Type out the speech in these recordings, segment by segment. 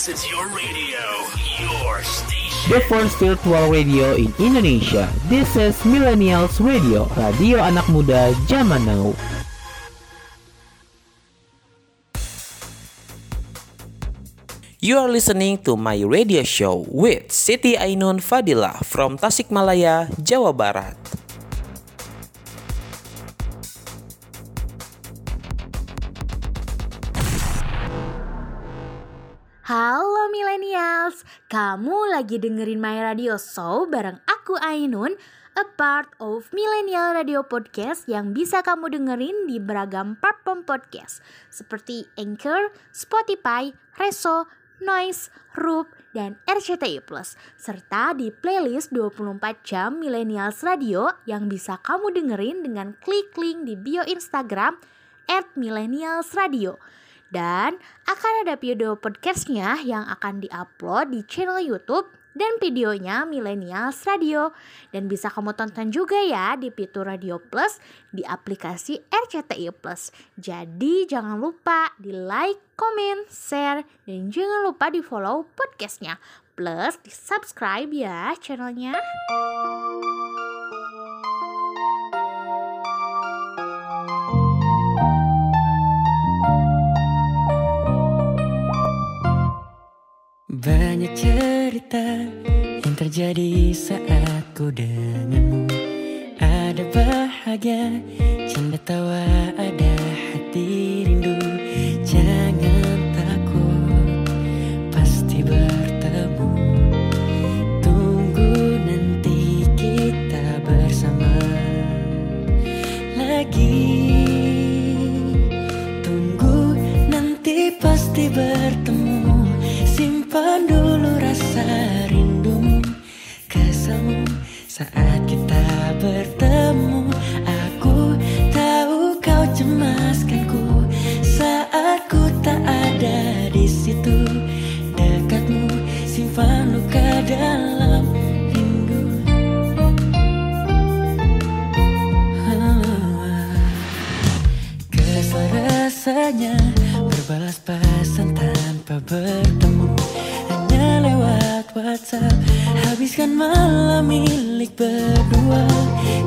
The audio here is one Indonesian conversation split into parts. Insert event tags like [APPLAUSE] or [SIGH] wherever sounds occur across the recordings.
This is your radio, your station. The first virtual radio in Indonesia. This is Millennials Radio, radio anak muda zaman now. You are listening to my radio show with Siti Ainun Fadila from Tasikmalaya, Jawa Barat. Halo millennials, kamu lagi dengerin My Radio Show bareng aku Ainun, a part of Millennial Radio Podcast yang bisa kamu dengerin di beragam platform podcast seperti Anchor, Spotify, Reso, Noise, Roop, dan RCTI Plus serta di playlist 24 jam Millennials Radio yang bisa kamu dengerin dengan klik link di bio Instagram at Millennials Radio. Dan akan ada video podcastnya yang akan diupload di channel YouTube dan videonya Millennials Radio. Dan bisa kamu tonton juga ya di Pitu Radio Plus di aplikasi RCTI Plus. Jadi jangan lupa di like, comment, share, dan jangan lupa di follow podcastnya. Plus di subscribe ya channelnya. Banyak cerita yang terjadi saat ku denganmu. Ada bahagia, canda tawa, ada saat kita bertemu Aku tahu kau cemaskanku. Saat ku tak ada di situ Dekatmu simpan luka dalam rindu Kesal rasanya berbalas pesan tanpa bertemu Hanya lewat WhatsApp Habiskan malam milik berdua.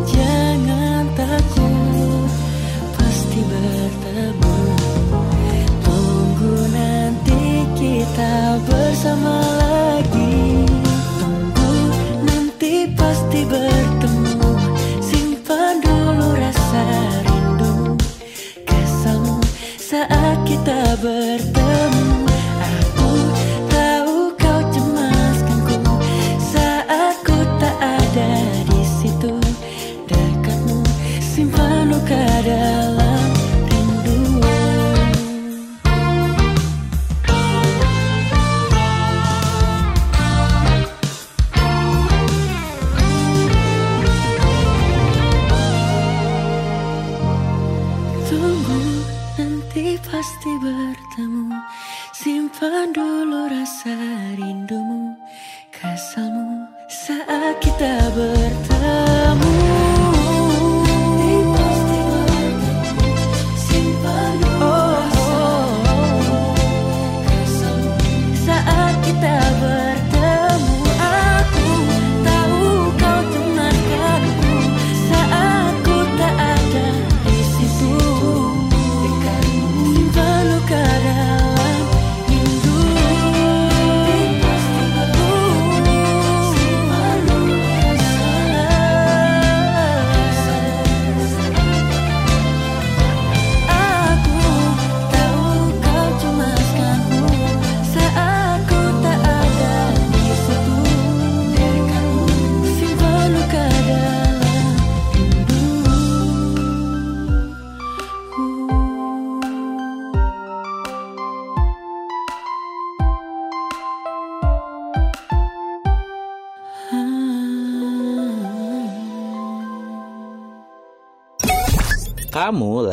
Jangan takut Pasti bertemu. Tunggu nanti kita bersama lagi. Tunggu nanti pasti bertemu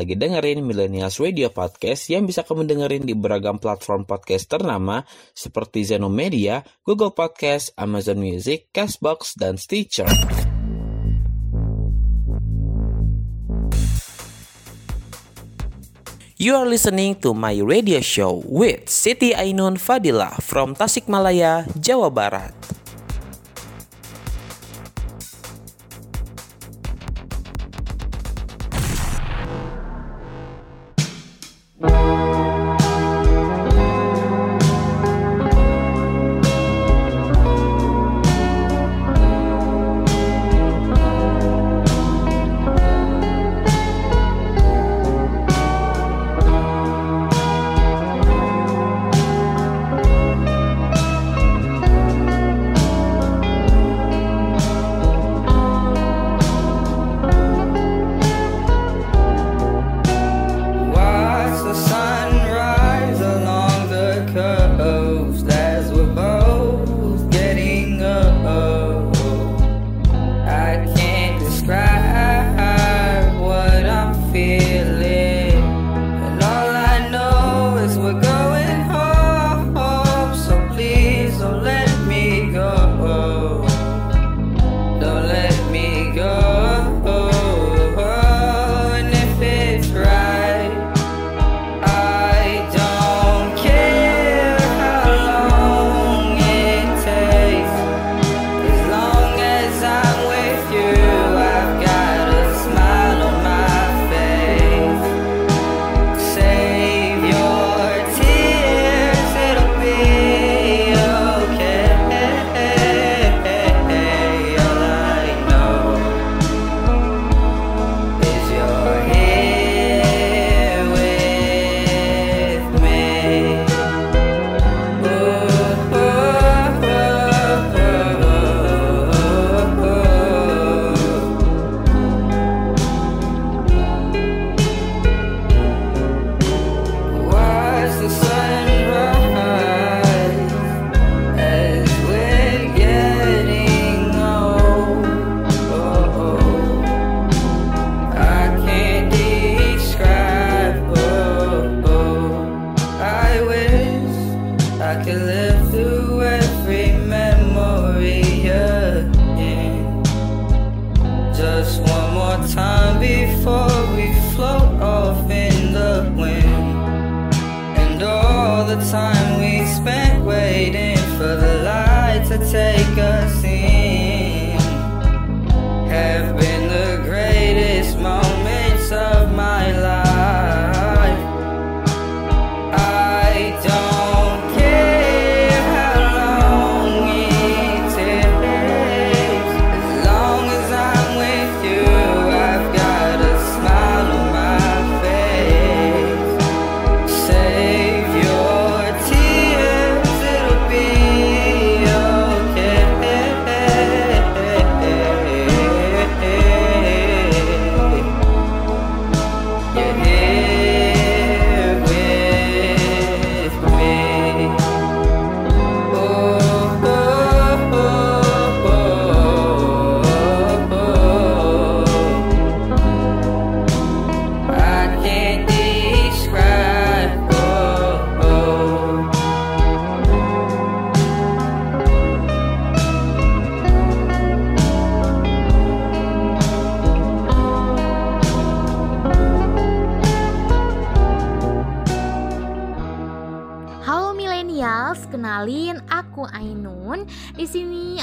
lagi dengerin Millennials Radio Podcast yang bisa kamu dengerin di beragam platform podcast ternama seperti Zeno Media, Google Podcast, Amazon Music, Castbox, dan Stitcher. You are listening to my radio show with Siti Ainun Fadila from Tasikmalaya, Jawa Barat. Bye.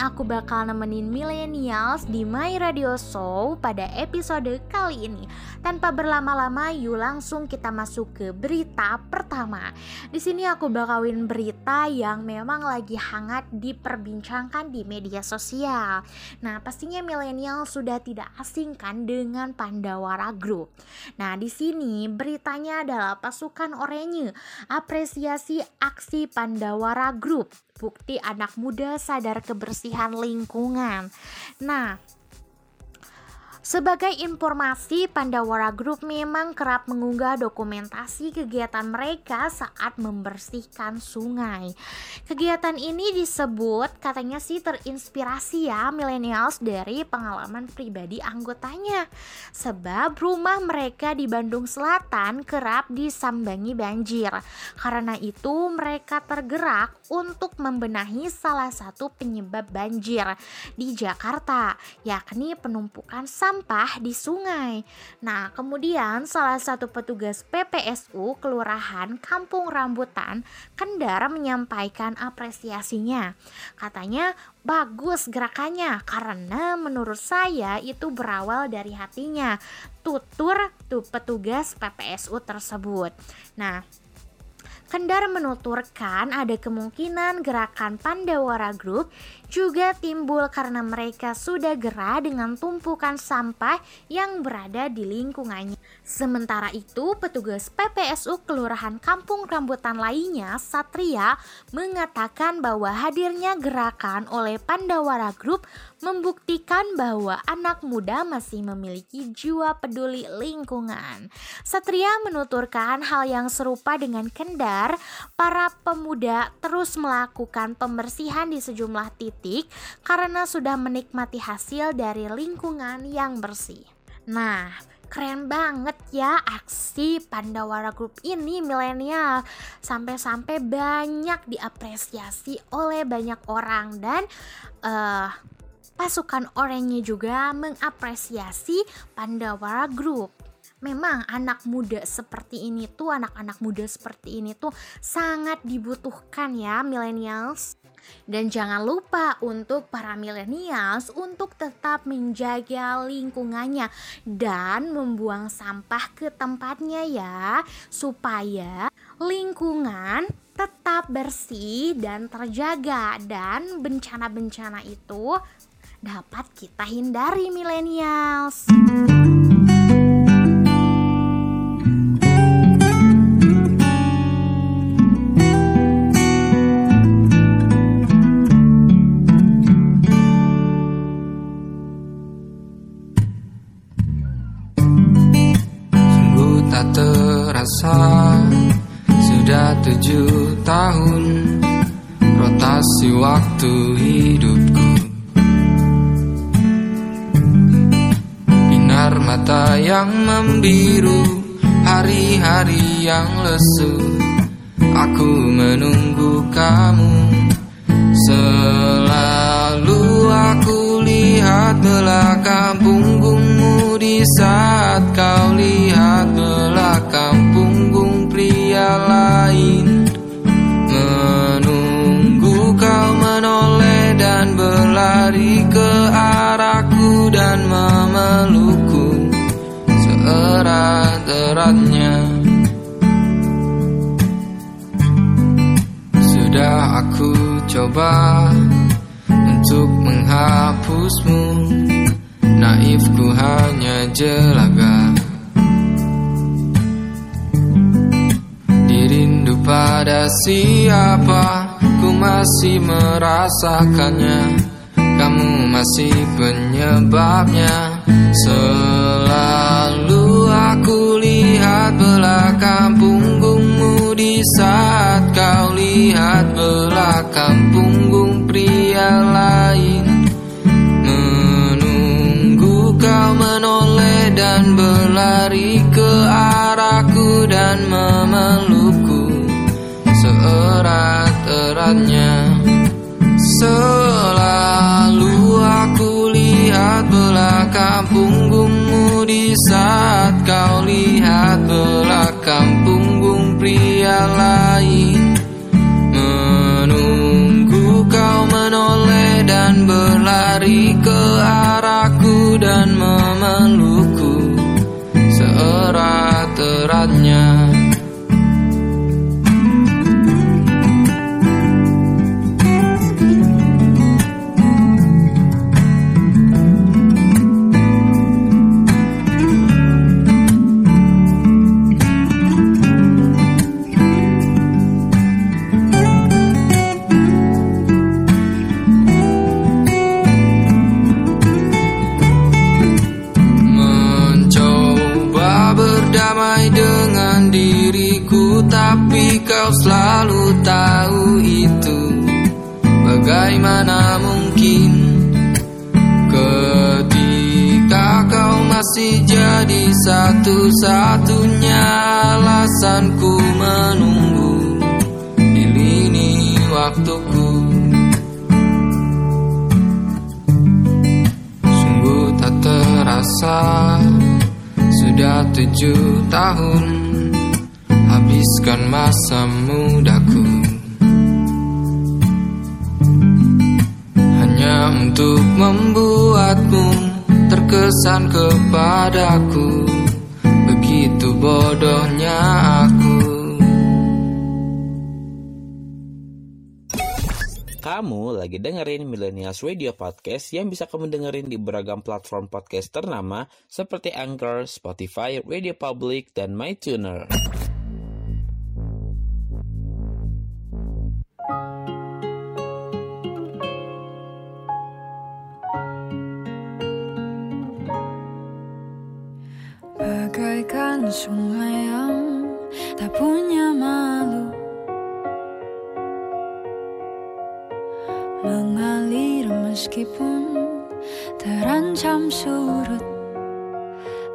Aku bakal nemenin millennials di My Radio Show pada episode kali ini. Tanpa berlama-lama, yuk langsung kita masuk ke berita pertama. Di sini aku bakalin berita yang memang lagi hangat diperbincangkan di media sosial. Nah, pastinya milenial sudah tidak asing kan dengan Pandawara Group. Nah, di sini beritanya adalah pasukan oranye apresiasi aksi Pandawara Group. Bukti anak muda sadar kebersihan lingkungan. Nah, Sebagai informasi, Pandawara Group memang kerap mengunggah dokumentasi kegiatan mereka saat membersihkan sungai. Kegiatan ini disebut katanya sih terinspirasi ya millennials dari pengalaman pribadi anggotanya. Sebab rumah mereka di Bandung Selatan kerap disambangi banjir. Karena itu mereka tergerak untuk membenahi salah satu penyebab banjir di Jakarta, yakni penumpukan sampah sampah di sungai. Nah, kemudian salah satu petugas PPSU Kelurahan Kampung Rambutan Kendar menyampaikan apresiasinya. Katanya bagus gerakannya karena menurut saya itu berawal dari hatinya. Tutur tuh petugas PPSU tersebut. Nah, Kendar menuturkan ada kemungkinan gerakan Pandawara Group juga timbul karena mereka sudah gerah dengan tumpukan sampah yang berada di lingkungannya. Sementara itu, petugas PPSU Kelurahan Kampung Rambutan lainnya, Satria, mengatakan bahwa hadirnya gerakan oleh Pandawara Group membuktikan bahwa anak muda masih memiliki jiwa peduli lingkungan. Satria menuturkan hal yang serupa dengan Kendar, para pemuda terus melakukan pembersihan di sejumlah titik karena sudah menikmati hasil dari lingkungan yang bersih. Nah, keren banget ya aksi Pandawara Group ini milenial sampai-sampai banyak diapresiasi oleh banyak orang dan eh pasukan oranye juga mengapresiasi Pandawara Group. Memang anak muda seperti ini tuh, anak-anak muda seperti ini tuh sangat dibutuhkan ya millennials. Dan jangan lupa untuk para millennials untuk tetap menjaga lingkungannya dan membuang sampah ke tempatnya ya, supaya lingkungan tetap bersih dan terjaga dan bencana-bencana itu dapat kita hindari millennials. Terasa Sudah tujuh tahun Rotasi waktu hidupku. Binar mata yang membiru Hari-hari yang lesu. Aku menunggu kamu. Selalu aku lihat belakang punggungmu di saat kau lihat belakang punggung pria lain. Menunggu kau menoleh dan berlari ke arahku dan memelukku. Seerat-eratnya. Sudah aku coba untuk menghapusmu. Naifku hanya jelaga pada siapa Ku masih merasakannya? Kamu masih penyebabnya. Selalu aku lihat belakang punggungmu Di saat kau lihat belakang punggung pria lain. Menunggu kau menoleh dan berlari ke arahku dan memelukku Selalu aku lihat belakang punggungmu Di saat kau lihat belakang punggung pria lain. Menunggu kau menoleh dan berlari ke arahku dan memelukku. Seerat-eratnya Bagaimana mungkin Ketika kau masih jadi satu-satunya alasanku menunggu Di lini waktuku. Sungguh tak terasa tujuh tahun Habiskan masa mudaku untuk membuatmu terkesan kepadaku Begitu bodohnya aku Kamu lagi dengerin Millennials Radio Podcast yang bisa kamu dengerin di beragam platform podcast ternama seperti Anchor, Spotify, Radio Public, dan MyTuner. Bagaikan sungai yang tak punya malu. Mengalir meskipun terancam surut.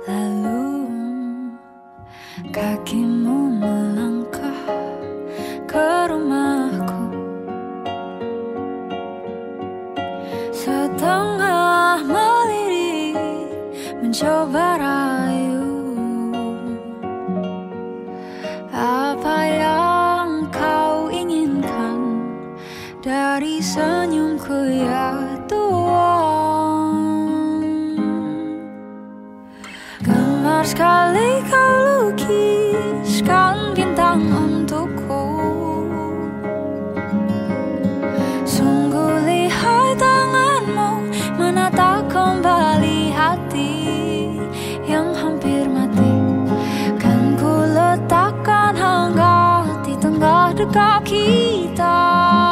Lalu kakimu melangkah ke rumahku. Setengah melirik mencoba dari senyumku ya Tuhan Gemar sekali kau lukiskan bintang untukku. Sungguh lihai tanganmu menata kembali hati yang hampir mati. Kan ku letakkan hangat di tengah dekat kita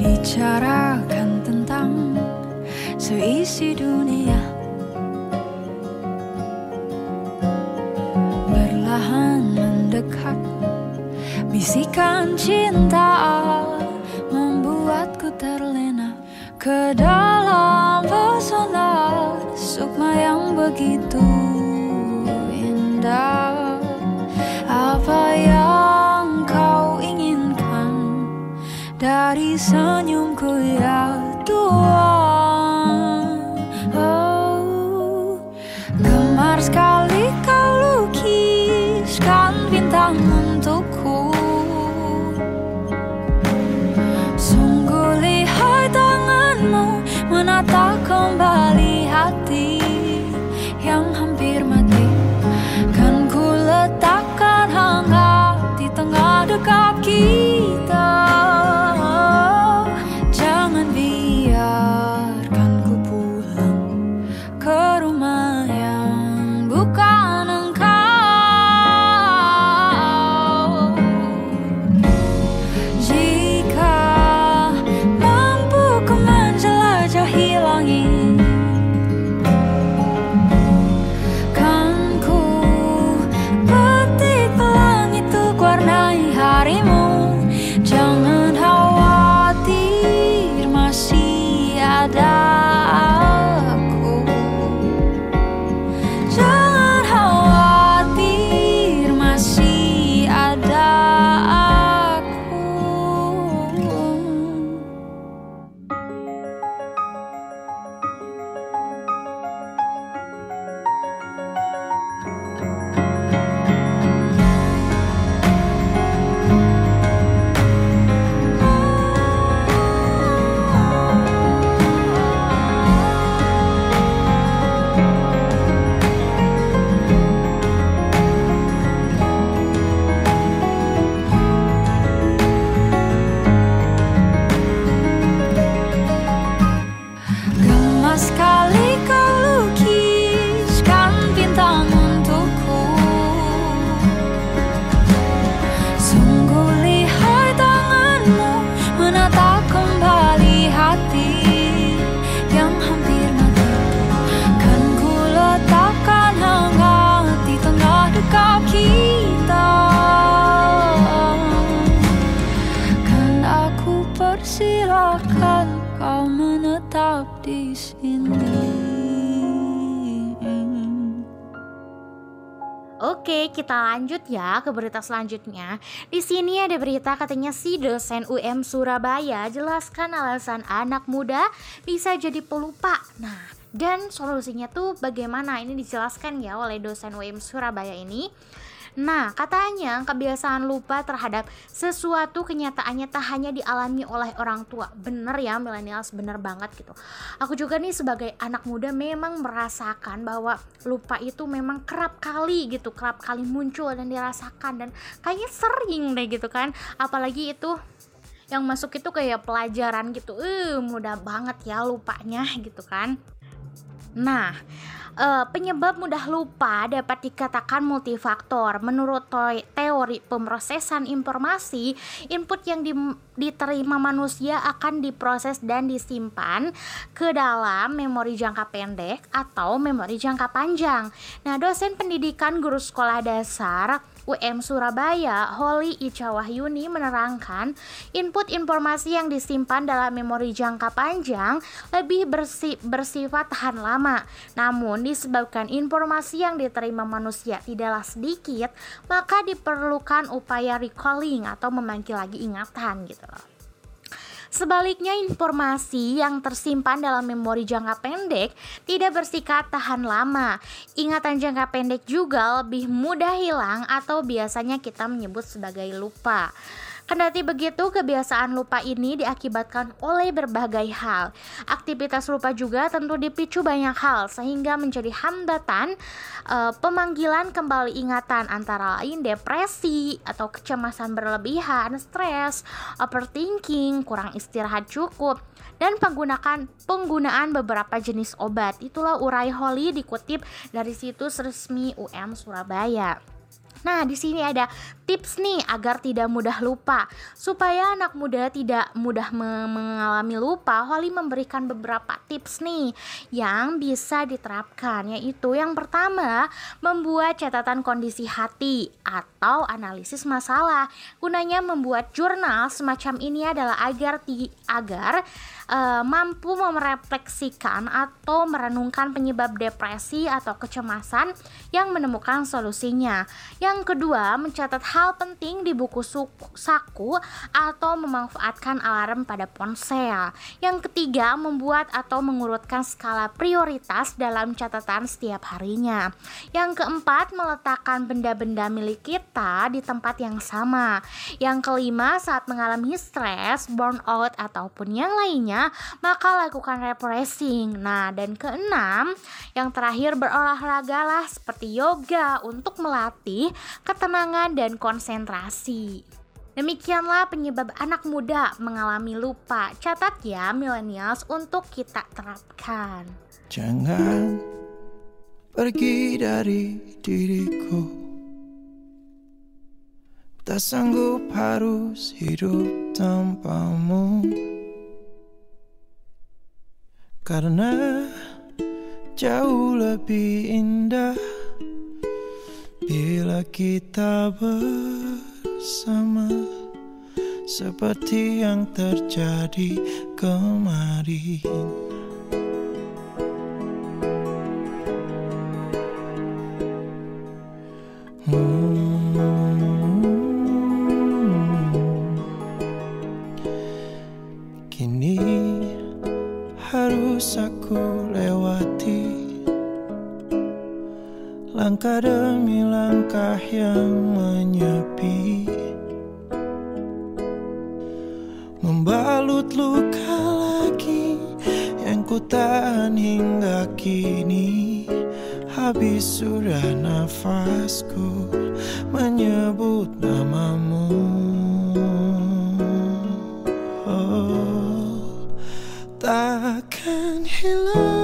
Bicarakan tentang seisi dunia. Berlahan mendekat Bisikan cinta membuatku terlena. Ke begitu Oke, kita lanjut ya ke berita selanjutnya. Di sini ada berita katanya si dosen UM Surabaya jelaskan alasan anak muda bisa jadi pelupa. Nah, dan solusinya tuh bagaimana? Ini dijelaskan ya oleh dosen UM Surabaya ini. Nah, katanya kebiasaan lupa terhadap sesuatu kenyataannya tak hanya dialami oleh orang tua. Bener ya, millennials bener banget gitu. Aku juga nih sebagai anak muda memang merasakan bahwa lupa itu memang kerap kali gitu, kerap kali muncul dan dirasakan dan kayaknya sering deh gitu kan. Apalagi itu yang masuk itu kayak pelajaran gitu. Eh, mudah banget ya lupanya gitu kan. Nah, uh, penyebab mudah lupa dapat dikatakan multifaktor. Menurut teori pemrosesan informasi, input yang di, diterima manusia akan diproses dan disimpan ke dalam memori jangka pendek atau memori jangka panjang. Nah, dosen pendidikan guru sekolah dasar UM Surabaya, Holly Ica Wahyuni menerangkan, input informasi yang disimpan dalam memori jangka panjang lebih bersi bersifat tahan lama. Namun disebabkan informasi yang diterima manusia tidaklah sedikit, maka diperlukan upaya recalling atau memanggil lagi ingatan gitu loh. Sebaliknya, informasi yang tersimpan dalam memori jangka pendek tidak bersifat tahan lama. Ingatan jangka pendek juga lebih mudah hilang atau biasanya kita menyebut sebagai lupa. Kendati begitu, kebiasaan lupa ini diakibatkan oleh berbagai hal. Aktivitas lupa juga tentu dipicu banyak hal sehingga menjadi hambatan e, pemanggilan kembali ingatan antara lain depresi atau kecemasan berlebihan, stres, overthinking, kurang istirahat cukup dan penggunaan penggunaan beberapa jenis obat. Itulah urai Holly dikutip dari situs resmi UM Surabaya. Nah, di sini ada tips nih agar tidak mudah lupa. Supaya anak muda tidak mudah me mengalami lupa, Holly memberikan beberapa tips nih yang bisa diterapkan yaitu yang pertama, membuat catatan kondisi hati atau analisis masalah. Gunanya membuat jurnal semacam ini adalah agar agar uh, mampu merefleksikan atau merenungkan penyebab depresi atau kecemasan yang menemukan solusinya. Yang kedua, mencatat hal penting di buku saku atau memanfaatkan alarm pada ponsel. Yang ketiga, membuat atau mengurutkan skala prioritas dalam catatan setiap harinya. Yang keempat, meletakkan benda-benda milik kita di tempat yang sama. Yang kelima, saat mengalami stres, burnout ataupun yang lainnya, maka lakukan refreshing. Nah, dan keenam, yang terakhir berolahragalah seperti yoga untuk melatih ketenangan dan konsentrasi. Demikianlah penyebab anak muda mengalami lupa. Catat ya millennials untuk kita terapkan. Jangan pergi dari diriku. Tak sanggup harus hidup tanpamu. Karena jauh lebih indah Bila kita bersama Seperti yang terjadi kemarin Langkah demi langkah yang menyepi. Membalut luka lagi Yang ku tahan hingga kini. Habis sudah nafasku Menyebut namamu. Oh, takkan hilang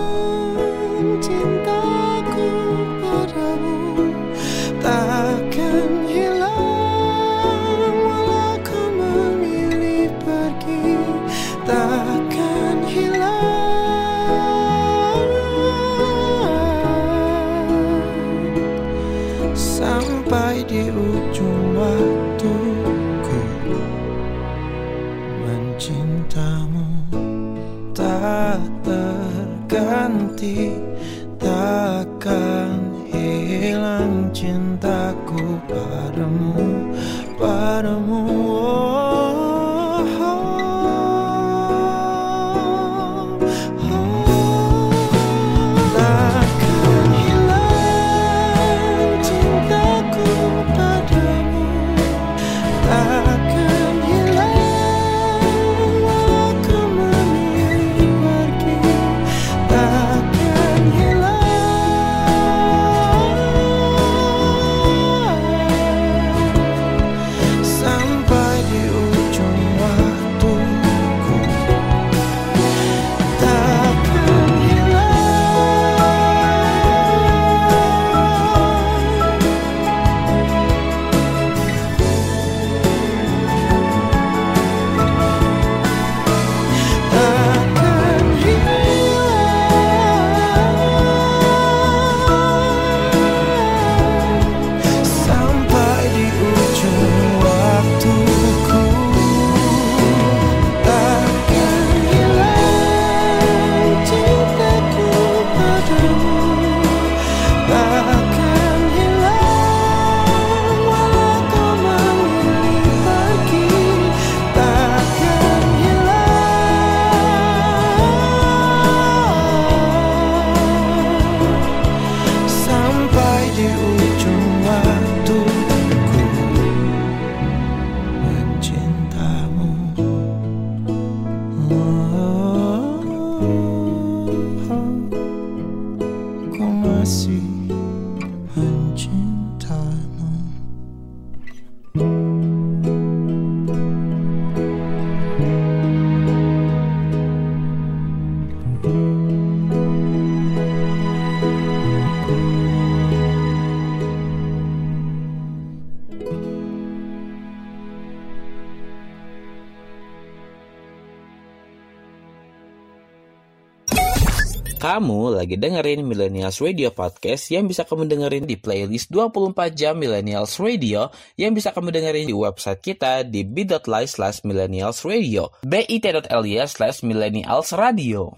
lagi dengerin Millennials Radio Podcast yang bisa kamu dengerin di playlist 24 jam Millennials Radio yang bisa kamu dengerin di website kita di bit.ly slash millennials radio bit.ly slash millennials radio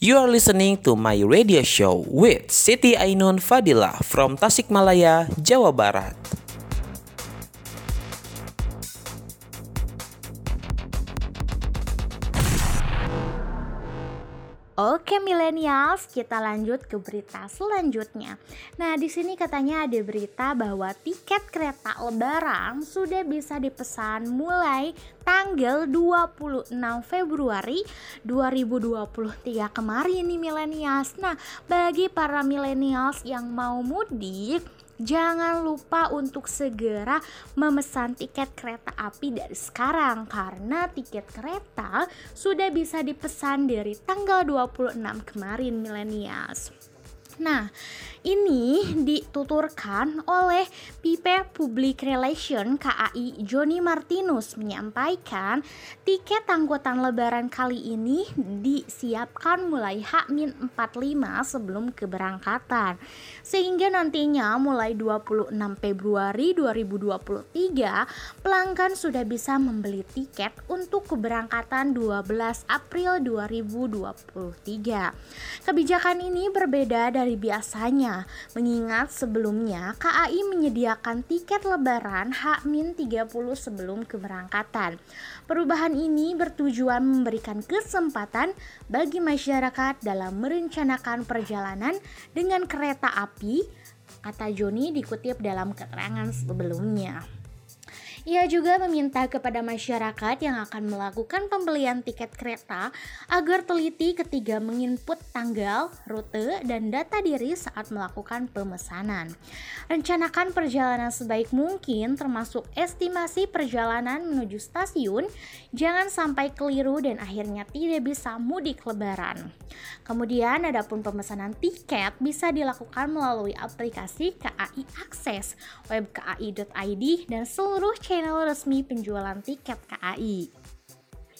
You are listening to my radio show with Siti Ainun Fadila from Tasikmalaya, Jawa Barat. Oke millennials, kita lanjut ke berita selanjutnya. Nah, di sini katanya ada berita bahwa tiket kereta lebaran sudah bisa dipesan mulai tanggal 26 Februari 2023 kemarin nih millennials. Nah, bagi para millennials yang mau mudik Jangan lupa untuk segera memesan tiket kereta api dari sekarang karena tiket kereta sudah bisa dipesan dari tanggal 26 kemarin millennials. Nah, ini dituturkan oleh Pipe Public Relation KAI Joni Martinus menyampaikan tiket angkutan lebaran kali ini disiapkan mulai H-45 sebelum keberangkatan. Sehingga nantinya mulai 26 Februari 2023 pelanggan sudah bisa membeli tiket untuk keberangkatan 12 April 2023. Kebijakan ini berbeda dari biasanya, mengingat sebelumnya KAI menyediakan tiket lebaran H-30 sebelum keberangkatan. Perubahan ini bertujuan memberikan kesempatan bagi masyarakat dalam merencanakan perjalanan dengan kereta api, kata Joni dikutip dalam keterangan sebelumnya. Ia juga meminta kepada masyarakat yang akan melakukan pembelian tiket kereta agar teliti ketika menginput tanggal, rute, dan data diri saat melakukan pemesanan. Rencanakan perjalanan sebaik mungkin termasuk estimasi perjalanan menuju stasiun, jangan sampai keliru dan akhirnya tidak bisa mudik lebaran. Kemudian adapun pemesanan tiket bisa dilakukan melalui aplikasi KAI Akses, web KAI.id, dan seluruh channel resmi penjualan tiket KAI.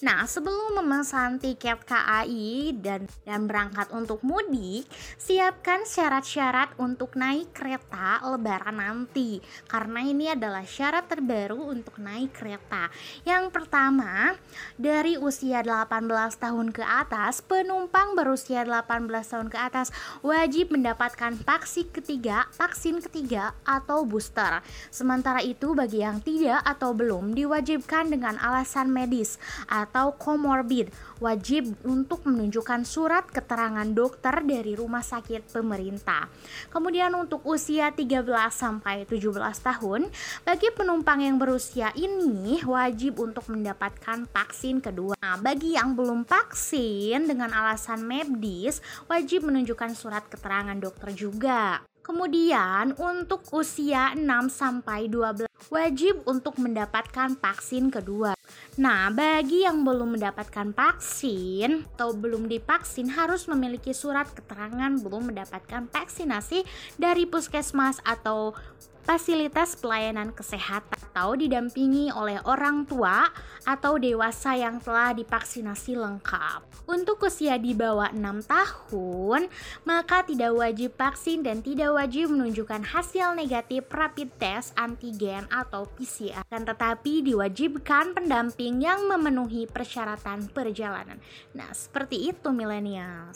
Nah, sebelum memesan tiket KAI dan dan berangkat untuk mudik, siapkan syarat-syarat untuk naik kereta lebaran nanti. Karena ini adalah syarat terbaru untuk naik kereta. Yang pertama, dari usia 18 tahun ke atas, penumpang berusia 18 tahun ke atas wajib mendapatkan vaksin ketiga, vaksin ketiga atau booster. Sementara itu bagi yang tidak atau belum diwajibkan dengan alasan medis atau komorbid wajib untuk menunjukkan surat keterangan dokter dari rumah sakit pemerintah. Kemudian untuk usia 13 sampai 17 tahun, bagi penumpang yang berusia ini wajib untuk mendapatkan vaksin kedua. Nah, bagi yang belum vaksin dengan alasan medis, wajib menunjukkan surat keterangan dokter juga. Kemudian untuk usia 6 sampai 12 wajib untuk mendapatkan vaksin kedua. Nah, bagi yang belum mendapatkan vaksin atau belum divaksin harus memiliki surat keterangan belum mendapatkan vaksinasi dari puskesmas atau fasilitas pelayanan kesehatan atau didampingi oleh orang tua atau dewasa yang telah divaksinasi lengkap. Untuk usia di bawah 6 tahun, maka tidak wajib vaksin dan tidak wajib menunjukkan hasil negatif rapid test antigen atau PCR. Dan tetapi diwajibkan pendamping yang memenuhi persyaratan perjalanan. Nah, seperti itu milenial.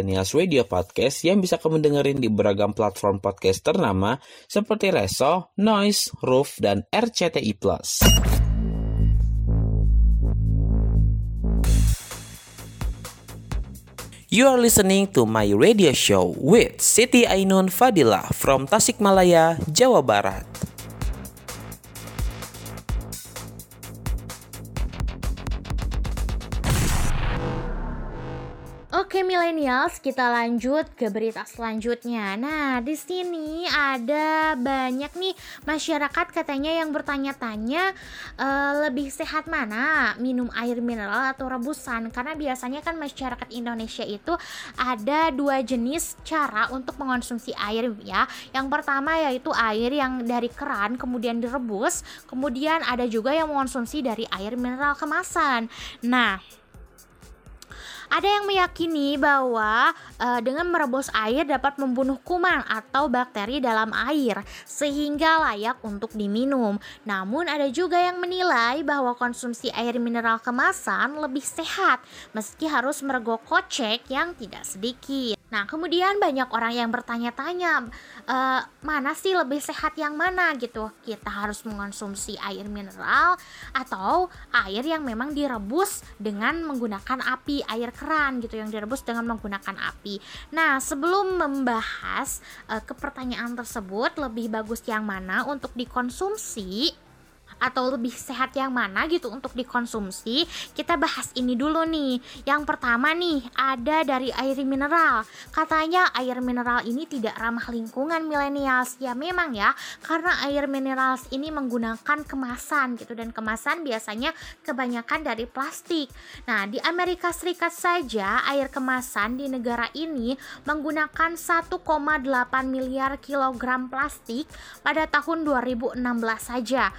Millennials Radio Podcast yang bisa kamu dengerin di beragam platform podcast ternama seperti Reso, Noise, Roof, dan RCTI+. You are listening to my radio show with Siti Ainun Fadila from Tasikmalaya, Jawa Barat. Oke millennials, kita lanjut ke berita selanjutnya. Nah, di sini ada banyak nih masyarakat katanya yang bertanya-tanya eh, lebih sehat mana, minum air mineral atau rebusan? Karena biasanya kan masyarakat Indonesia itu ada dua jenis cara untuk mengonsumsi air ya. Yang pertama yaitu air yang dari keran kemudian direbus, kemudian ada juga yang mengonsumsi dari air mineral kemasan. Nah, ada yang meyakini bahwa eh, dengan merebus air dapat membunuh kuman atau bakteri dalam air sehingga layak untuk diminum. Namun ada juga yang menilai bahwa konsumsi air mineral kemasan lebih sehat meski harus merogoh kocek yang tidak sedikit. Nah, kemudian banyak orang yang bertanya-tanya, "Eh, mana sih lebih sehat yang mana gitu? Kita harus mengonsumsi air mineral atau air yang memang direbus dengan menggunakan api, air keran gitu yang direbus dengan menggunakan api. Nah, sebelum membahas eh, ke pertanyaan tersebut, lebih bagus yang mana untuk dikonsumsi? Atau lebih sehat yang mana gitu untuk dikonsumsi kita bahas ini dulu nih. Yang pertama nih ada dari air mineral. Katanya air mineral ini tidak ramah lingkungan millennials. Ya memang ya karena air minerals ini menggunakan kemasan gitu dan kemasan biasanya kebanyakan dari plastik. Nah di Amerika Serikat saja air kemasan di negara ini menggunakan 1,8 miliar kilogram plastik pada tahun 2016 saja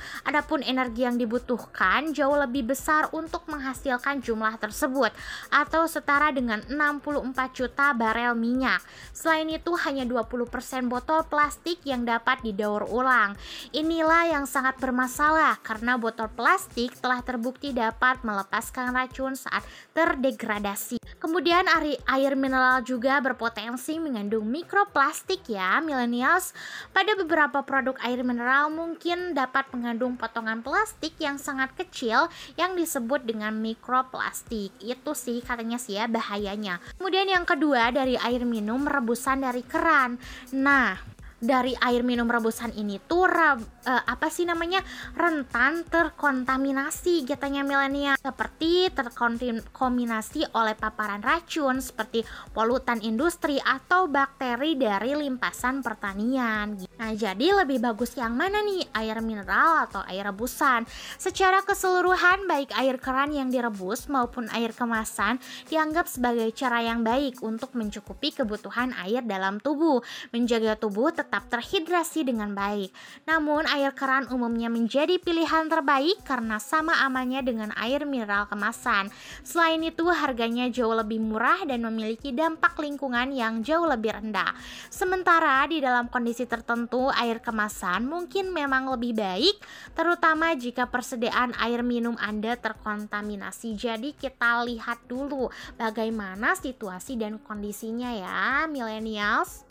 Adapun energi yang dibutuhkan jauh lebih besar untuk menghasilkan jumlah tersebut atau setara dengan 64 juta barel minyak. Selain itu hanya 20% botol plastik yang dapat didaur ulang. Inilah yang sangat bermasalah karena botol plastik telah terbukti dapat melepaskan racun saat terdegradasi. Kemudian air, mineral juga berpotensi mengandung mikroplastik ya millennials. Pada beberapa produk air mineral mungkin dapat mengandung potongan plastik yang sangat kecil yang disebut dengan mikroplastik. Itu sih katanya sih ya bahayanya. Kemudian yang kedua dari air minum rebusan dari keran. Nah, dari air minum rebusan ini tuh rab- eh, apa sih namanya rentan terkontaminasi katanya milenial seperti terkontaminasi oleh paparan racun seperti polutan industri atau bakteri dari limpasan pertanian. Nah, jadi lebih bagus yang mana nih? Air mineral atau air rebusan? Secara keseluruhan baik air keran yang direbus maupun air kemasan dianggap sebagai cara yang baik untuk mencukupi kebutuhan air dalam tubuh, menjaga tubuh tetap terhidrasi dengan baik. Namun air keran umumnya menjadi pilihan terbaik karena sama amannya dengan air mineral kemasan. Selain itu harganya jauh lebih murah dan memiliki dampak lingkungan yang jauh lebih rendah. Sementara di dalam kondisi tertentu air kemasan mungkin memang lebih baik terutama jika persediaan air minum Anda terkontaminasi. Jadi kita lihat dulu bagaimana situasi dan kondisinya ya millennials.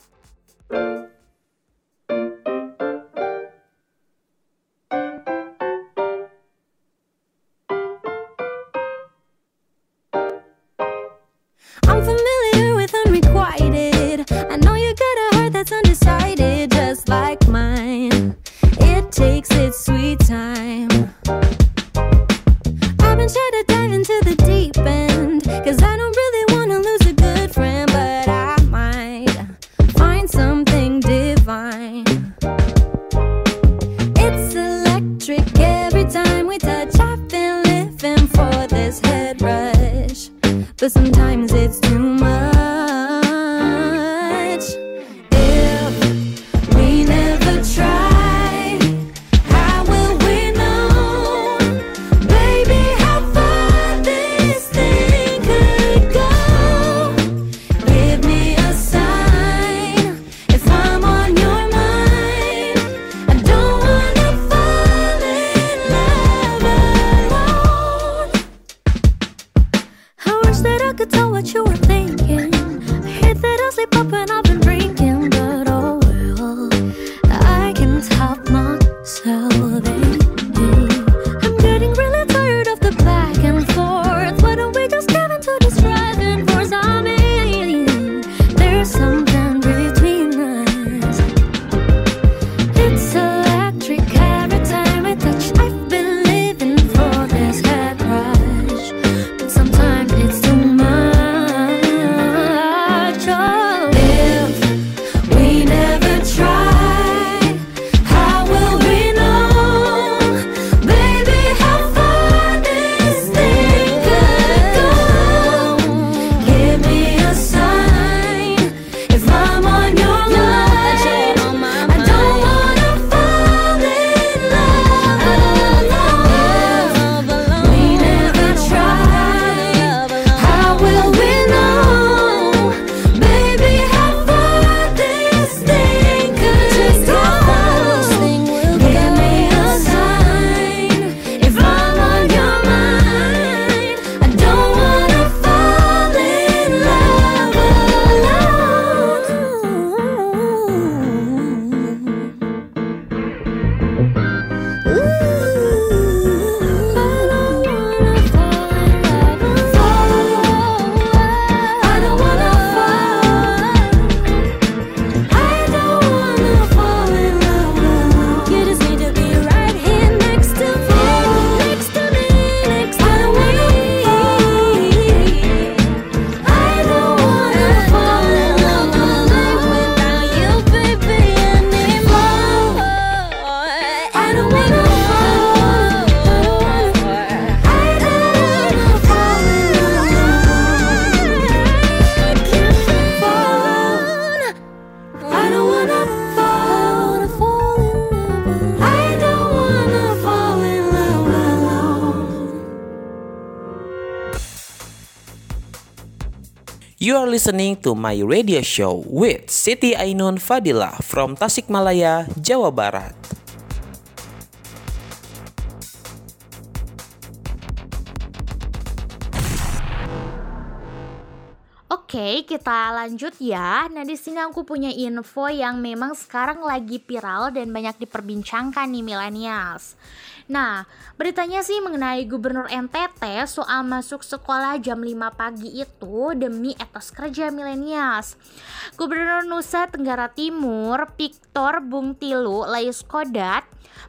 We touch. I've been living for this head rush, but sometimes You are listening to my radio show with Siti Ainun Fadila from Tasikmalaya, Jawa Barat. Oke, kita lanjut ya. Nah, di sini aku punya info yang memang sekarang lagi viral dan banyak diperbincangkan nih millennials. Nah, beritanya sih mengenai Gubernur NTT soal masuk sekolah jam 5 pagi itu demi etos kerja millennials. Gubernur Nusa Tenggara Timur, Victor Bung Tilu Laiskodat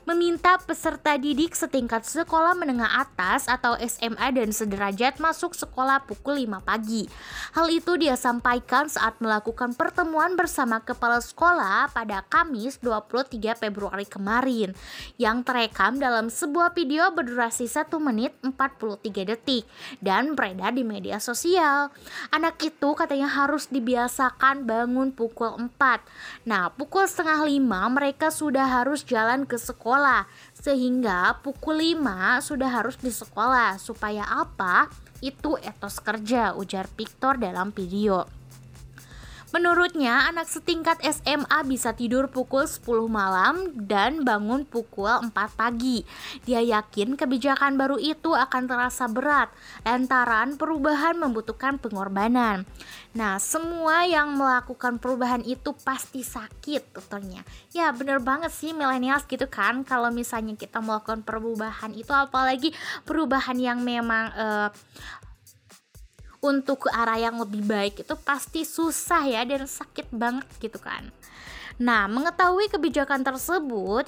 meminta peserta didik setingkat sekolah menengah atas atau SMA dan sederajat masuk sekolah pukul 5 pagi. Hal itu dia sampaikan saat melakukan pertemuan bersama kepala sekolah pada Kamis 23 Februari kemarin yang terekam dalam sebuah video berdurasi 1 menit 43 detik dan beredar di media sosial. Anak itu katanya harus dibiasakan bangun pukul 4. Nah, pukul setengah 5 mereka sudah harus jalan ke sekolah sehingga pukul 5 sudah harus di sekolah supaya apa? Itu etos kerja ujar Victor dalam video. Menurutnya, anak setingkat SMA bisa tidur pukul 10 malam dan bangun pukul 4 pagi. Dia yakin kebijakan baru itu akan terasa berat lantaran perubahan membutuhkan pengorbanan. Nah, semua yang melakukan perubahan itu pasti sakit tuturnya. Ya, bener banget sih millennials gitu kan. Kalau misalnya kita melakukan perubahan itu apalagi perubahan yang memang eh, untuk ke arah yang lebih baik itu pasti susah ya dan sakit banget gitu kan. Nah, mengetahui kebijakan tersebut,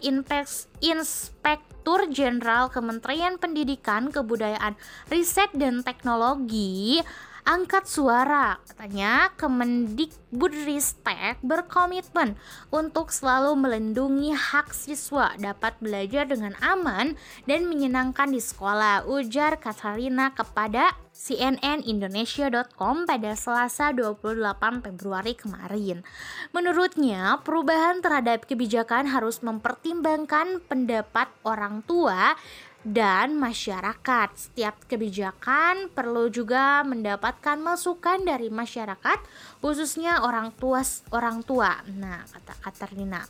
Inspektur Jenderal Kementerian Pendidikan, Kebudayaan, Riset dan Teknologi angkat suara. Katanya Kemendikbudristek berkomitmen untuk selalu melindungi hak siswa dapat belajar dengan aman dan menyenangkan di sekolah, ujar Katarina kepada cnnindonesia.com pada Selasa 28 Februari kemarin. Menurutnya, perubahan terhadap kebijakan harus mempertimbangkan pendapat orang tua dan masyarakat. Setiap kebijakan perlu juga mendapatkan masukan dari masyarakat, khususnya orang tua orang tua. Nah, kata Katerina.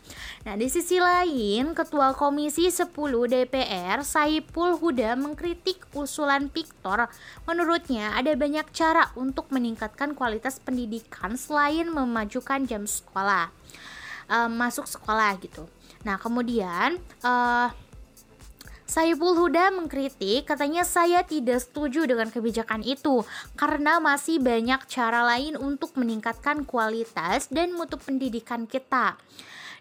Nah, di sisi lain, Ketua Komisi 10 DPR Saipul Huda mengkritik usulan Victor. Menurutnya ada banyak cara untuk meningkatkan kualitas pendidikan selain memajukan jam sekolah. Eh, masuk sekolah gitu. Nah, kemudian eh Saiful Huda mengkritik, katanya saya tidak setuju dengan kebijakan itu karena masih banyak cara lain untuk meningkatkan kualitas dan mutu pendidikan kita.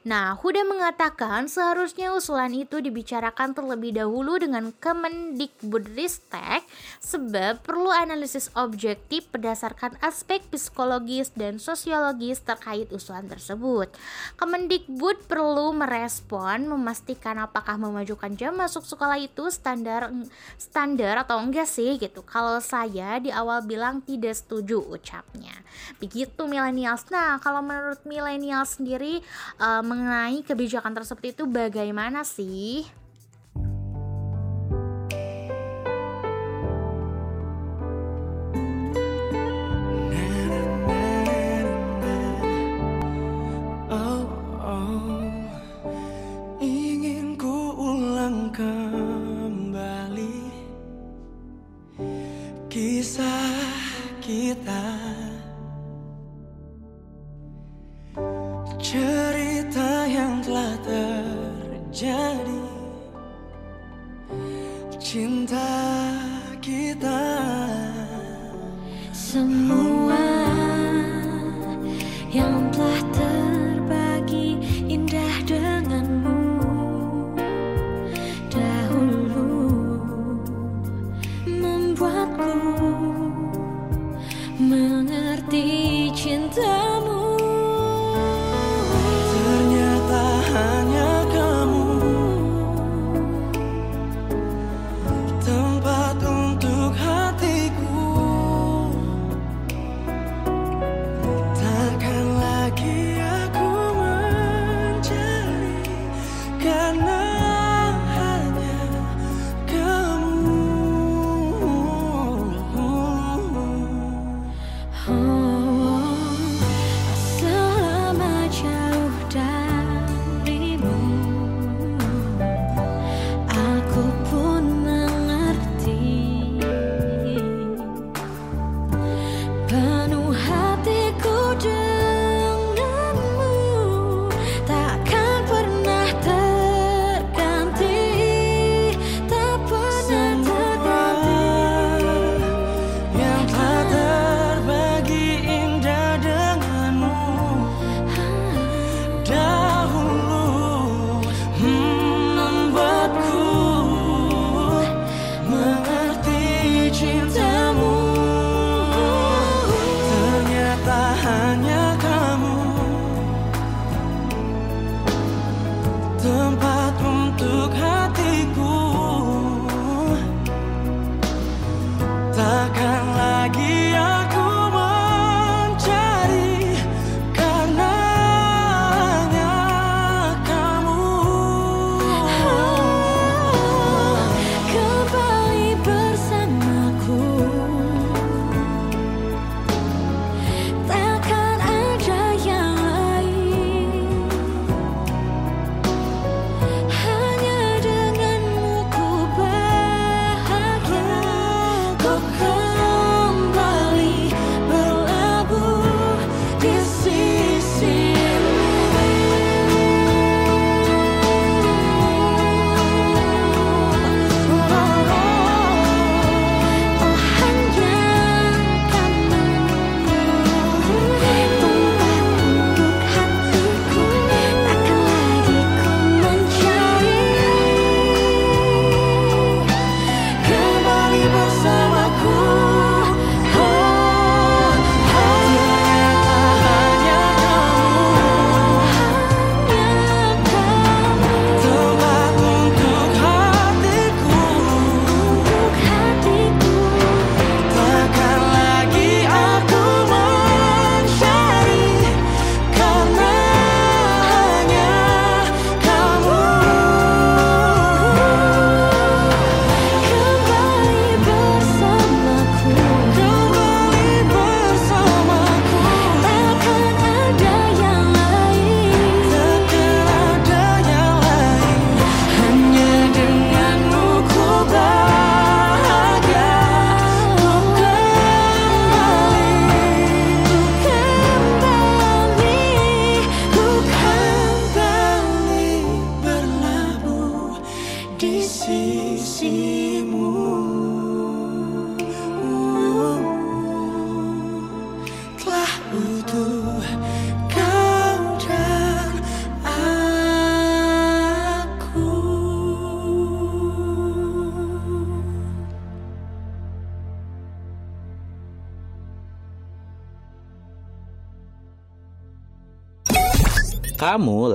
Nah, Huda mengatakan seharusnya usulan itu dibicarakan terlebih dahulu dengan Kemendikbudristek sebab perlu analisis objektif berdasarkan aspek psikologis dan sosiologis terkait usulan tersebut. Kemendikbud perlu merespon memastikan apakah memajukan jam masuk sekolah itu standar standar atau enggak sih gitu. Kalau saya di awal bilang tidak setuju ucapnya. Begitu millennials. Nah, kalau menurut millennials sendiri uh, mengenai kebijakan tersebut itu bagaimana sih? Kita, yang telah terjadi, cinta kita. Semua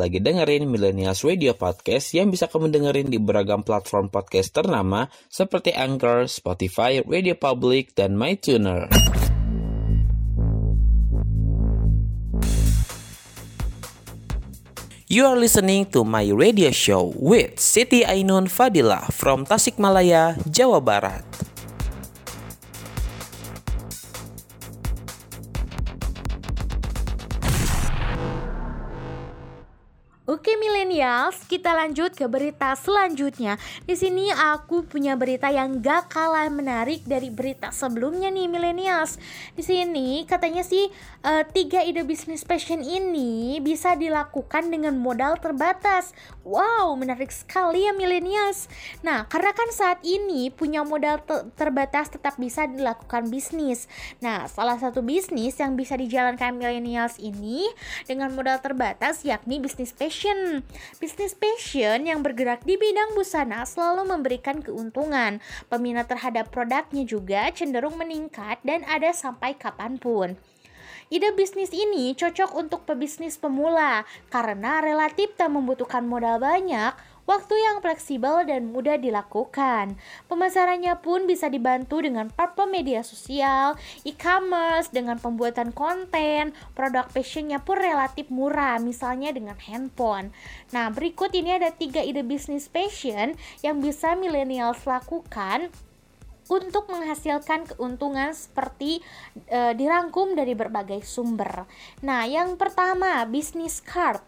lagi dengerin Millennials Radio Podcast yang bisa kamu dengerin di beragam platform podcast ternama seperti Anchor, Spotify, Radio Public, dan MyTuner. You are listening to my radio show with Siti Ainun Fadila from Tasikmalaya, Jawa Barat. Kita lanjut ke berita selanjutnya. Di sini aku punya berita yang gak kalah menarik dari berita sebelumnya nih millennials. Di sini katanya sih eh, tiga ide bisnis passion ini bisa dilakukan dengan modal terbatas. Wow, menarik sekali ya millennials. Nah, karena kan saat ini punya modal te- terbatas tetap bisa dilakukan bisnis. Nah, salah satu bisnis yang bisa dijalankan millennials ini dengan modal terbatas yakni bisnis passion. Bisnis passion yang bergerak di bidang busana selalu memberikan keuntungan. Peminat terhadap produknya juga cenderung meningkat dan ada sampai kapan pun. Ide bisnis ini cocok untuk pebisnis pemula karena relatif tak membutuhkan modal banyak, waktu yang fleksibel dan mudah dilakukan. Pemasarannya pun bisa dibantu dengan platform media sosial, e-commerce, dengan pembuatan konten, produk passionnya pun relatif murah, misalnya dengan handphone. Nah, berikut ini ada tiga ide bisnis passion yang bisa millennials lakukan untuk menghasilkan keuntungan seperti e, dirangkum dari berbagai sumber. Nah, yang pertama, bisnis card.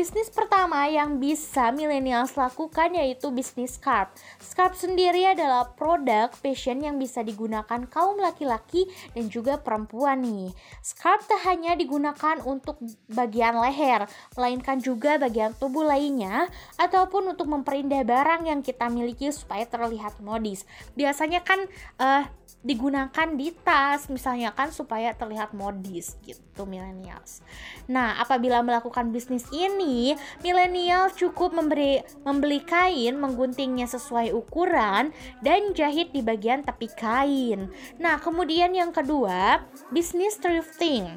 Bisnis pertama yang bisa millennials lakukan yaitu bisnis scarf. Scarf sendiri adalah produk fashion yang bisa digunakan kaum laki-laki dan juga perempuan nih. Scarf tak hanya digunakan untuk bagian leher, melainkan juga bagian tubuh lainnya ataupun untuk memperindah barang yang kita miliki supaya terlihat modis. Biasanya kan eh digunakan di tas misalnya kan supaya terlihat modis gitu millennials. Nah, apabila melakukan bisnis ini, milenial cukup memberi membeli kain, mengguntingnya sesuai ukuran dan jahit di bagian tepi kain. Nah, kemudian yang kedua, bisnis thrifting.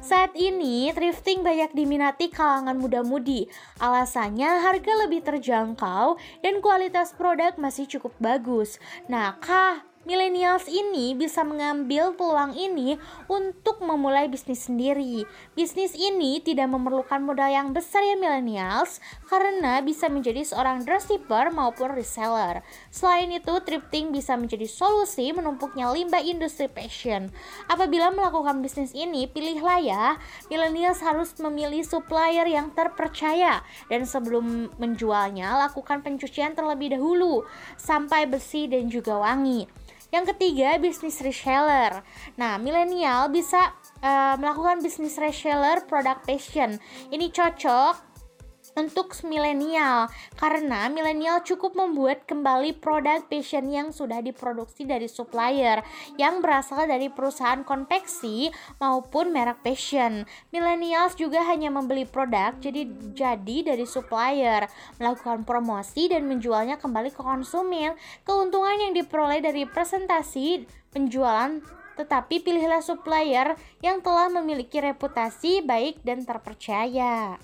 Saat ini, thrifting banyak diminati kalangan muda-mudi. Alasannya harga lebih terjangkau dan kualitas produk masih cukup bagus. Nah, kah Millennials ini bisa mengambil peluang ini untuk memulai bisnis sendiri. Bisnis ini tidak memerlukan modal yang besar ya millennials karena bisa menjadi seorang dropshipper maupun reseller. Selain itu, thrifting bisa menjadi solusi menumpuknya limbah industri fashion. Apabila melakukan bisnis ini, pilihlah ya, millennials harus memilih supplier yang terpercaya dan sebelum menjualnya lakukan pencucian terlebih dahulu sampai bersih dan juga wangi. Yang ketiga, bisnis reseller. Nah, milenial bisa uh, melakukan bisnis reseller produk fashion. Ini cocok untuk milenial karena milenial cukup membuat kembali produk fashion yang sudah diproduksi dari supplier yang berasal dari perusahaan konveksi maupun merek fashion. Millennials juga hanya membeli produk jadi jadi dari supplier, melakukan promosi dan menjualnya kembali ke konsumen. Keuntungan yang diperoleh dari presentasi penjualan tetapi pilihlah supplier yang telah memiliki reputasi baik dan terpercaya.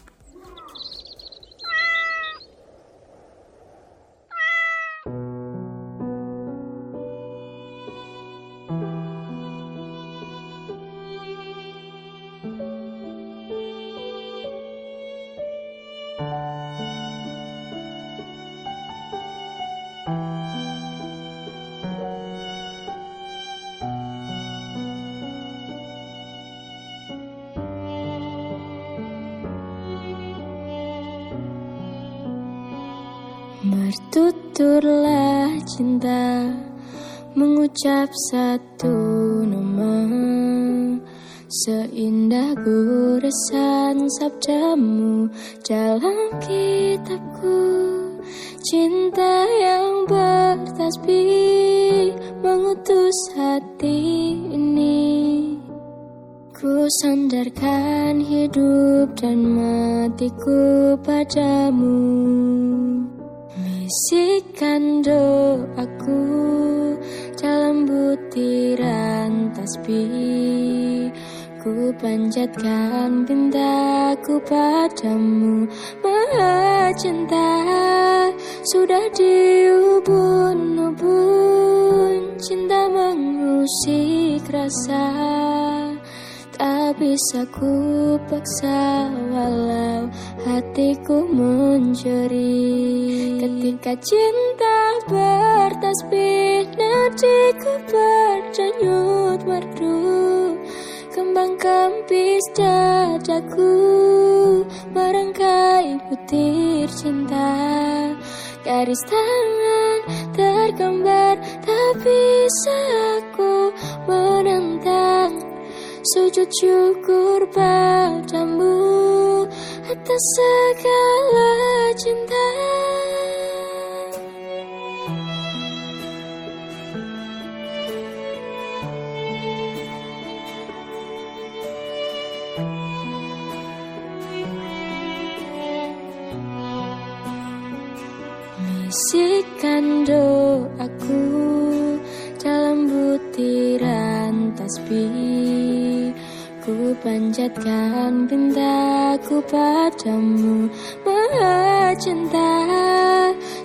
Mengucap satu nama Seindah goresan sabdamu Dalam kitabku Cinta yang bertasbih Mengutus hati ini. Ku sandarkan hidup dan matiku padamu. Bisikan doaku panjatkan pintaku padamu. Maha cinta Sudah diubun-ubun. Cinta mengusik rasa Tak bisa ku paksa walau hatiku mencuri. Ketika cinta bertasbih nadiku berdenyut merdu Kembang kempis dadaku Merangkai butir cinta. Garis tangan tergambar Tak bisa aku menentang Sujud syukur padamu Atas segala cinta Bisikan doaku dalam butiran tasbih Ku panjatkan pintaku padamu Maha cinta.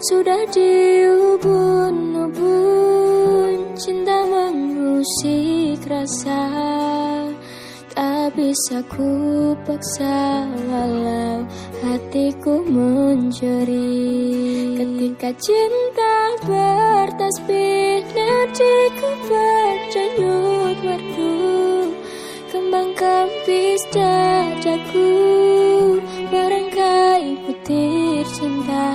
Sudah diubun-ubun Cinta mengusik rasa. Tak bisa ku paksa walau hatiku mencuri Ketika cinta bertasbih nadiku berdenyut merdu. Kembang kempis dadaku Merangkai butir cinta.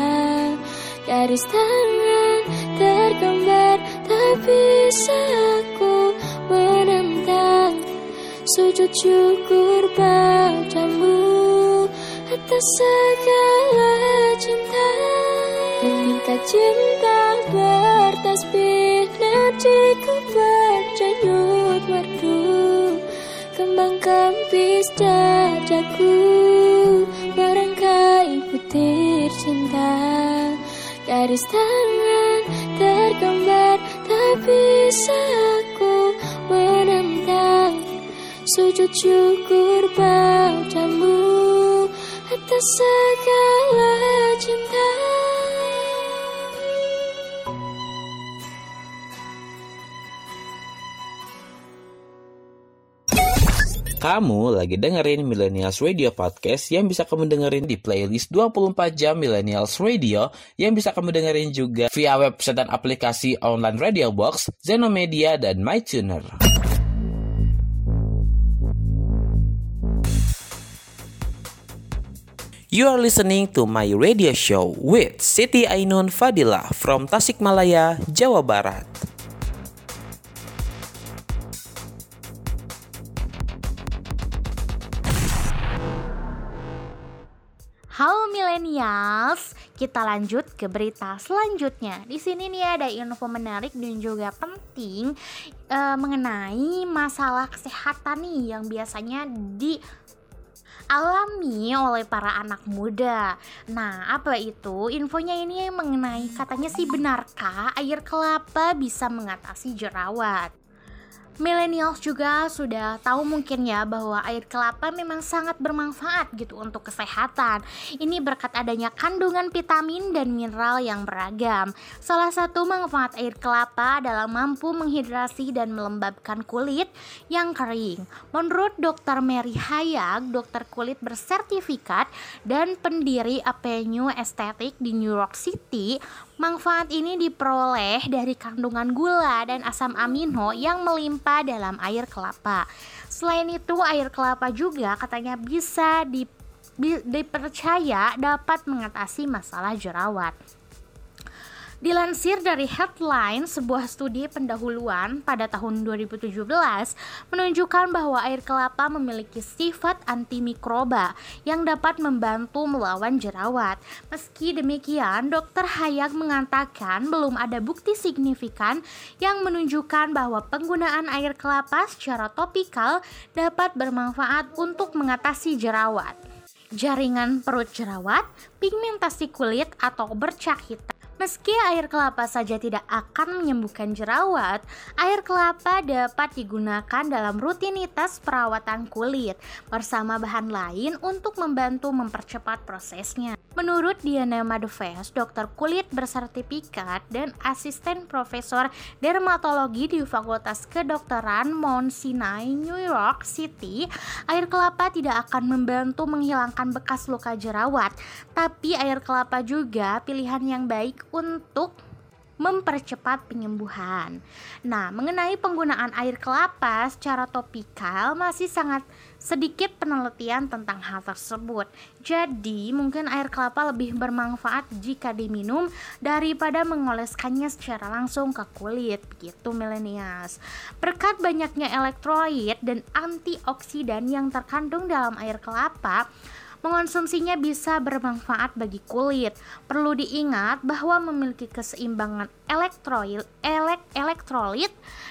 Garis tangan tergambar Tak bisa aku menentang Sujud syukur padamu Atas segala cinta bertasbih Nadiku berdenyut merdu. Kembang kempis dadaku Merangkai butir cinta. Garis tangan tergambar Tak bisa aku menentang Sujud syukur padamu. Atas segala Kamu lagi dengerin Millennials Radio Podcast yang bisa kamu dengerin di playlist 24 jam Millennials Radio yang bisa kamu dengerin juga via website dan aplikasi online Radio Box, Zenomedia, dan MyTuner. You are listening to my radio show with Siti Ainun Fadila from Tasikmalaya, Jawa Barat. Halo millennials, kita lanjut ke berita selanjutnya. Di sini nih ada info menarik dan juga penting eh, mengenai masalah kesehatan nih yang biasanya di alami oleh para anak muda. Nah, apa itu? Infonya ini mengenai katanya sih benarkah air kelapa bisa mengatasi jerawat? Millennials juga sudah tahu mungkin ya bahwa air kelapa memang sangat bermanfaat gitu untuk kesehatan. Ini berkat adanya kandungan vitamin dan mineral yang beragam. Salah satu manfaat air kelapa adalah mampu menghidrasi dan melembabkan kulit yang kering. Menurut Dr. Mary Hayag, dokter kulit bersertifikat dan pendiri Avenue Estetik di New York City, Manfaat ini diperoleh dari kandungan gula dan asam amino yang melimpah dalam air kelapa. Selain itu, air kelapa juga katanya bisa di, di- dipercaya dapat mengatasi masalah jerawat. Dilansir dari headline sebuah studi pendahuluan pada tahun 2017 menunjukkan bahwa air kelapa memiliki sifat antimikroba yang dapat membantu melawan jerawat. Meski demikian, Dr. Hayag mengatakan belum ada bukti signifikan yang menunjukkan bahwa penggunaan air kelapa secara topikal dapat bermanfaat untuk mengatasi jerawat jaringan perut jerawat, pigmentasi kulit atau bercak hitam. Meski air kelapa saja tidak akan menyembuhkan jerawat, air kelapa dapat digunakan dalam rutinitas perawatan kulit bersama bahan lain untuk membantu mempercepat prosesnya. Menurut Diana Madeves, dokter kulit bersertifikat dan asisten profesor dermatologi di Fakultas Kedokteran Mount Sinai, New York City, air kelapa tidak akan membantu menghilangkan bekas luka jerawat, tapi air kelapa juga pilihan yang baik untuk mempercepat penyembuhan. Nah, mengenai penggunaan air kelapa secara topikal masih sangat sedikit penelitian tentang hal tersebut. Jadi, mungkin air kelapa lebih bermanfaat jika diminum daripada mengoleskannya secara langsung ke kulit, begitu milenials. Berkat banyaknya elektrolit dan antioksidan yang terkandung dalam air kelapa, Mengonsumsinya bisa bermanfaat bagi kulit. Perlu diingat bahwa memiliki keseimbangan elektrolit, elek, elektrolit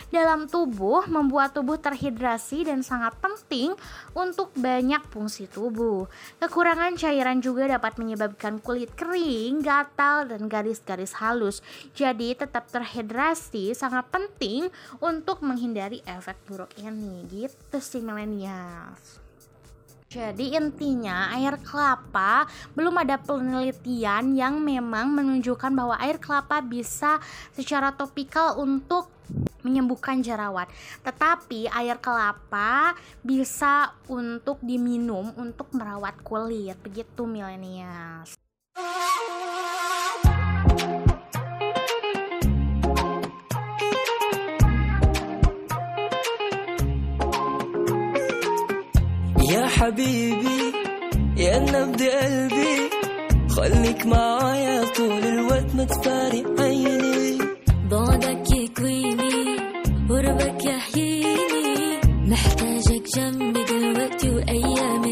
dalam tubuh membuat tubuh terhidrasi dan sangat penting untuk banyak fungsi tubuh. Kekurangan cairan juga dapat menyebabkan kulit kering, gatal, dan garis-garis halus. Jadi tetap terhidrasi sangat penting untuk menghindari efek buruk ini. Gitu sih millennials. Jadi intinya air kelapa belum ada penelitian yang memang menunjukkan bahwa air kelapa bisa secara topikal untuk menyembuhkan jerawat. Tetapi air kelapa bisa untuk diminum untuk merawat kulit. Begitu milenials. حبيبي يا نبض قلبي. خليك معايا طول الوقت ما تفارق عيني. بعدك يكويني قربك يحييني. محتاجك جنبي دلوقتي وايام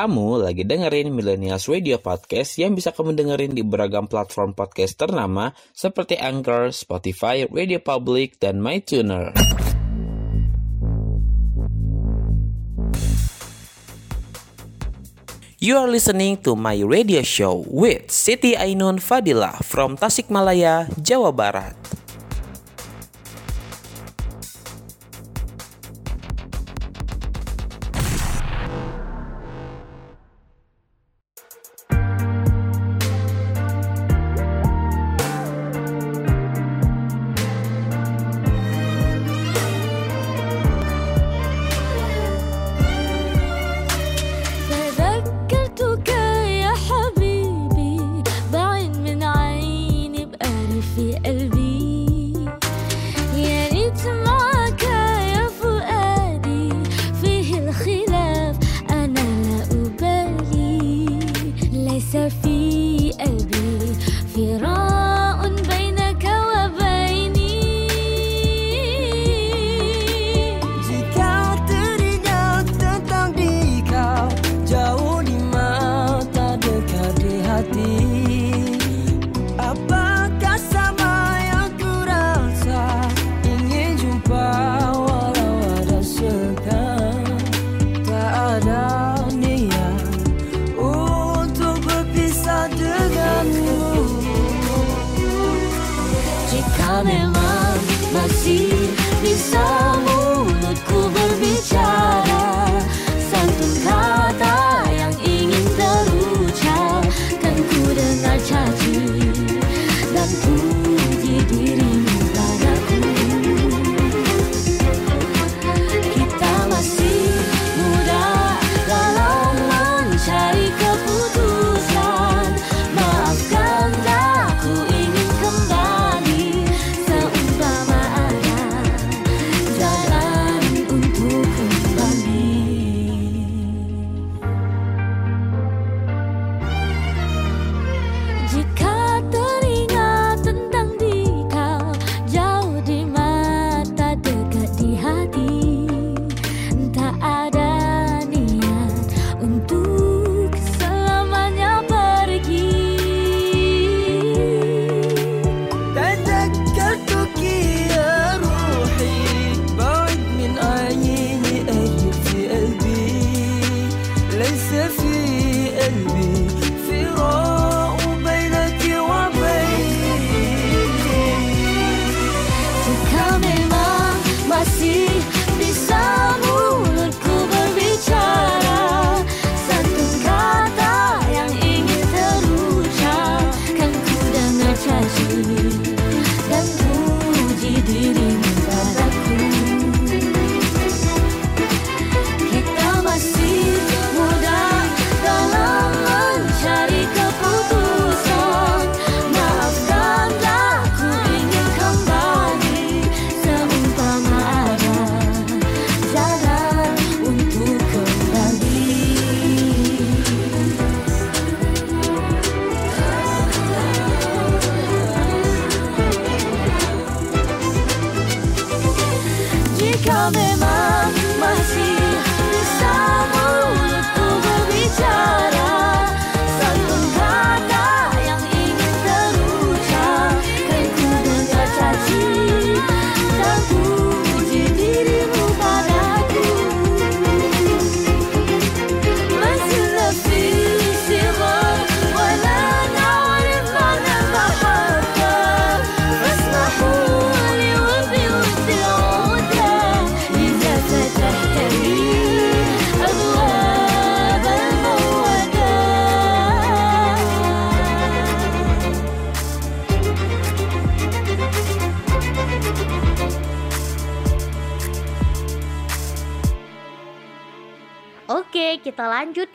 Kamu lagi dengerin Millennials Radio Podcast yang bisa kamu dengerin di beragam platform podcast ternama seperti Anchor, Spotify, Radio Public, dan MyTuner. You are listening to my radio show with Siti Ainun Fadila from Tasikmalaya, Jawa Barat.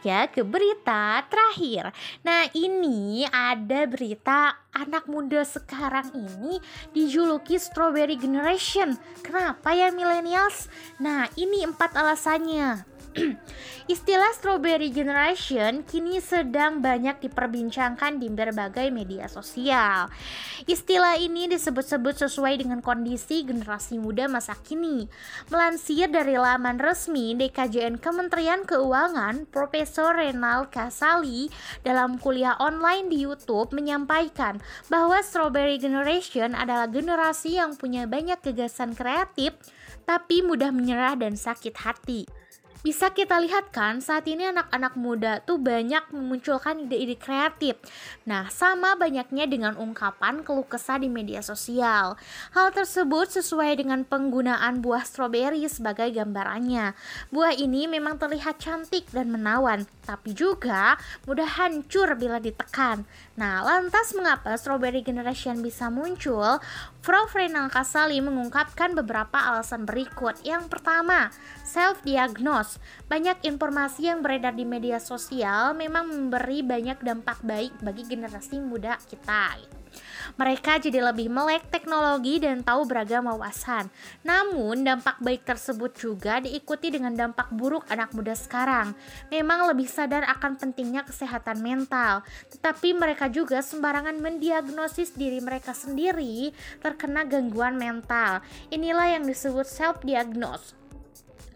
ya ke berita terakhir. Nah, ini ada berita anak muda sekarang ini dijuluki Strawberry Generation. Kenapa ya millennials? Nah, ini empat alasannya. [CLEARS THROAT] Istilah strawberry generation kini sedang banyak diperbincangkan di berbagai media sosial. Istilah ini disebut-sebut sesuai dengan kondisi generasi muda masa kini. Melansir dari laman resmi DKJN Kementerian Keuangan, Profesor Renal Kasali dalam kuliah online di YouTube menyampaikan bahwa strawberry generation adalah generasi yang punya banyak gagasan kreatif tapi mudah menyerah dan sakit hati. Bisa kita lihat kan saat ini anak-anak muda tuh banyak memunculkan ide-ide kreatif. Nah, sama banyaknya dengan ungkapan keluh kesah di media sosial. Hal tersebut sesuai dengan penggunaan buah stroberi sebagai gambarannya. Buah ini memang terlihat cantik dan menawan, tapi juga mudah hancur bila ditekan. Nah, lantas mengapa strawberry generation bisa muncul? Prof. Renal Kasali mengungkapkan beberapa alasan berikut. Yang pertama, self-diagnose. Banyak informasi yang beredar di media sosial memang memberi banyak dampak baik bagi generasi muda kita. Mereka jadi lebih melek teknologi dan tahu beragam wawasan. Namun, dampak baik tersebut juga diikuti dengan dampak buruk anak muda sekarang. Memang lebih sadar akan pentingnya kesehatan mental, tetapi mereka juga sembarangan mendiagnosis diri mereka sendiri terkena gangguan mental. Inilah yang disebut self-diagnose.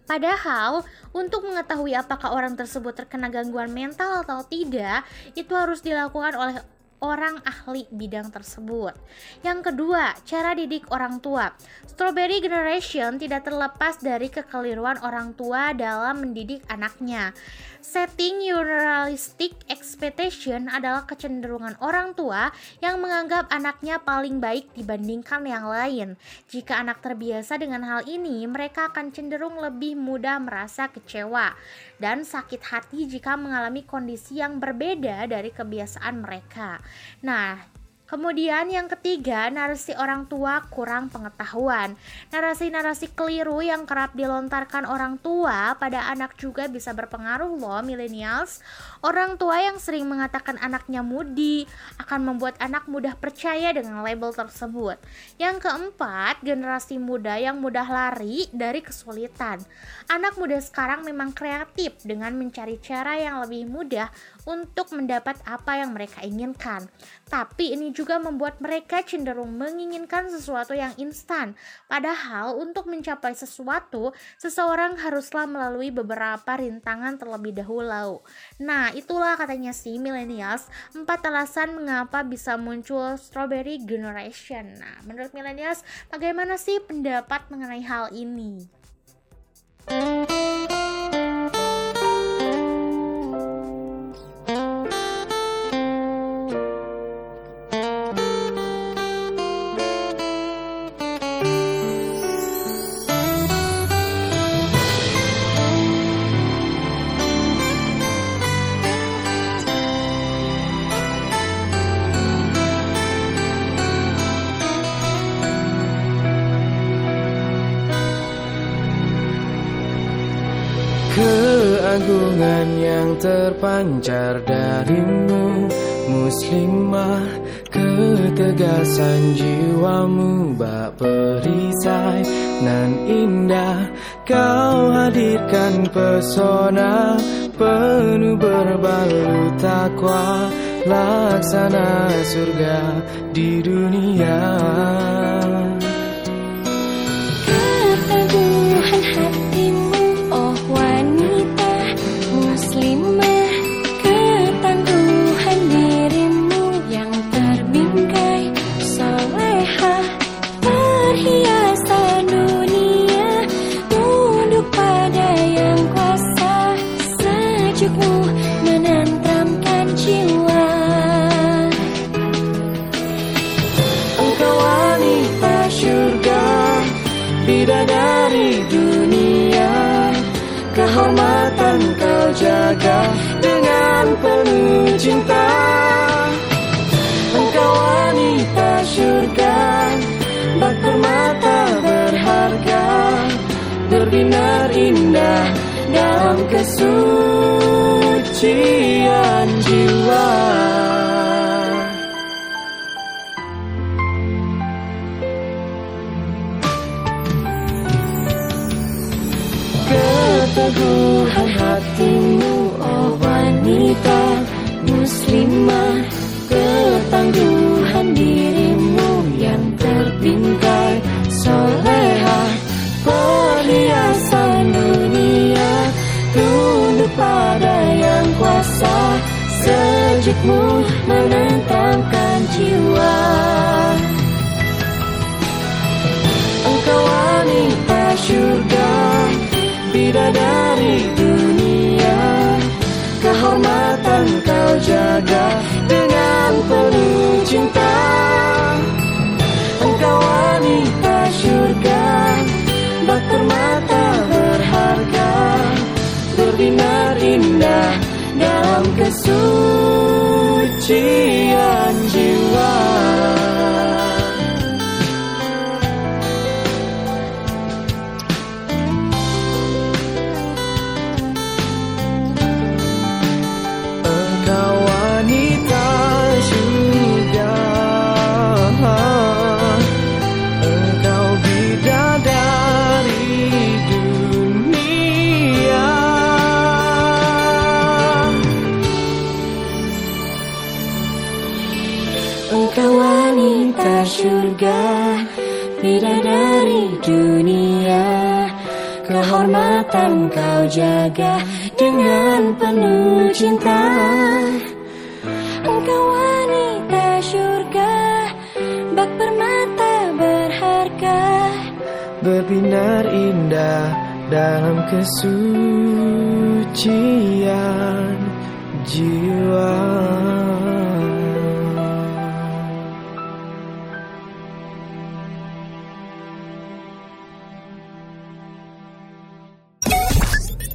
Padahal, untuk mengetahui apakah orang tersebut terkena gangguan mental atau tidak, itu harus dilakukan oleh orang ahli bidang tersebut. Yang kedua, cara didik orang tua. Strawberry Generation tidak terlepas dari kekeliruan orang tua dalam mendidik anaknya. Setting unrealistic expectation adalah kecenderungan orang tua yang menganggap anaknya paling baik dibandingkan yang lain. Jika anak terbiasa dengan hal ini, mereka akan cenderung lebih mudah merasa kecewa dan sakit hati jika mengalami kondisi yang berbeda dari kebiasaan mereka. Nah, Kemudian yang ketiga, narasi orang tua kurang pengetahuan. Narasi-narasi keliru yang kerap dilontarkan orang tua pada anak juga bisa berpengaruh loh millennials. Orang tua yang sering mengatakan anaknya mudi akan membuat anak mudah percaya dengan label tersebut. Yang keempat, generasi muda yang mudah lari dari kesulitan. Anak muda sekarang memang kreatif dengan mencari cara yang lebih mudah untuk mendapat apa yang mereka inginkan. Tapi ini juga membuat mereka cenderung menginginkan sesuatu yang instan. Padahal untuk mencapai sesuatu, seseorang haruslah melalui beberapa rintangan terlebih dahulu. Nah, itulah katanya si millennials, empat alasan mengapa bisa muncul strawberry generation. Nah, menurut millennials, bagaimana sih pendapat mengenai hal ini? Terpancar darimu Muslimah Ketegasan jiwamu Bak perisai nan indah Kau hadirkan pesona Penuh berbalut takwa Laksana surga di dunia cinta. Engkau wanita syurga Bak permata berharga Berbinar indah Dalam kesucian jiwa. Keteguhan hatimu oh wanita muslimah Ketangguhan dirimu yang terbingkai Soleha perhiasan dunia. Tunduk pada yang kuasa Sejukmu menentramkan jiwa. Engkau wanita syurga Bidadari kau jaga dengan penuh cinta. Engkau wanita surga Bak permata berharga. Berbinar indah dalam kesucian Kehormatan kau jaga Dengan penuh cinta. Engkau wanita surga Bak permata berharga Berbinar indah dalam kesucian jiwa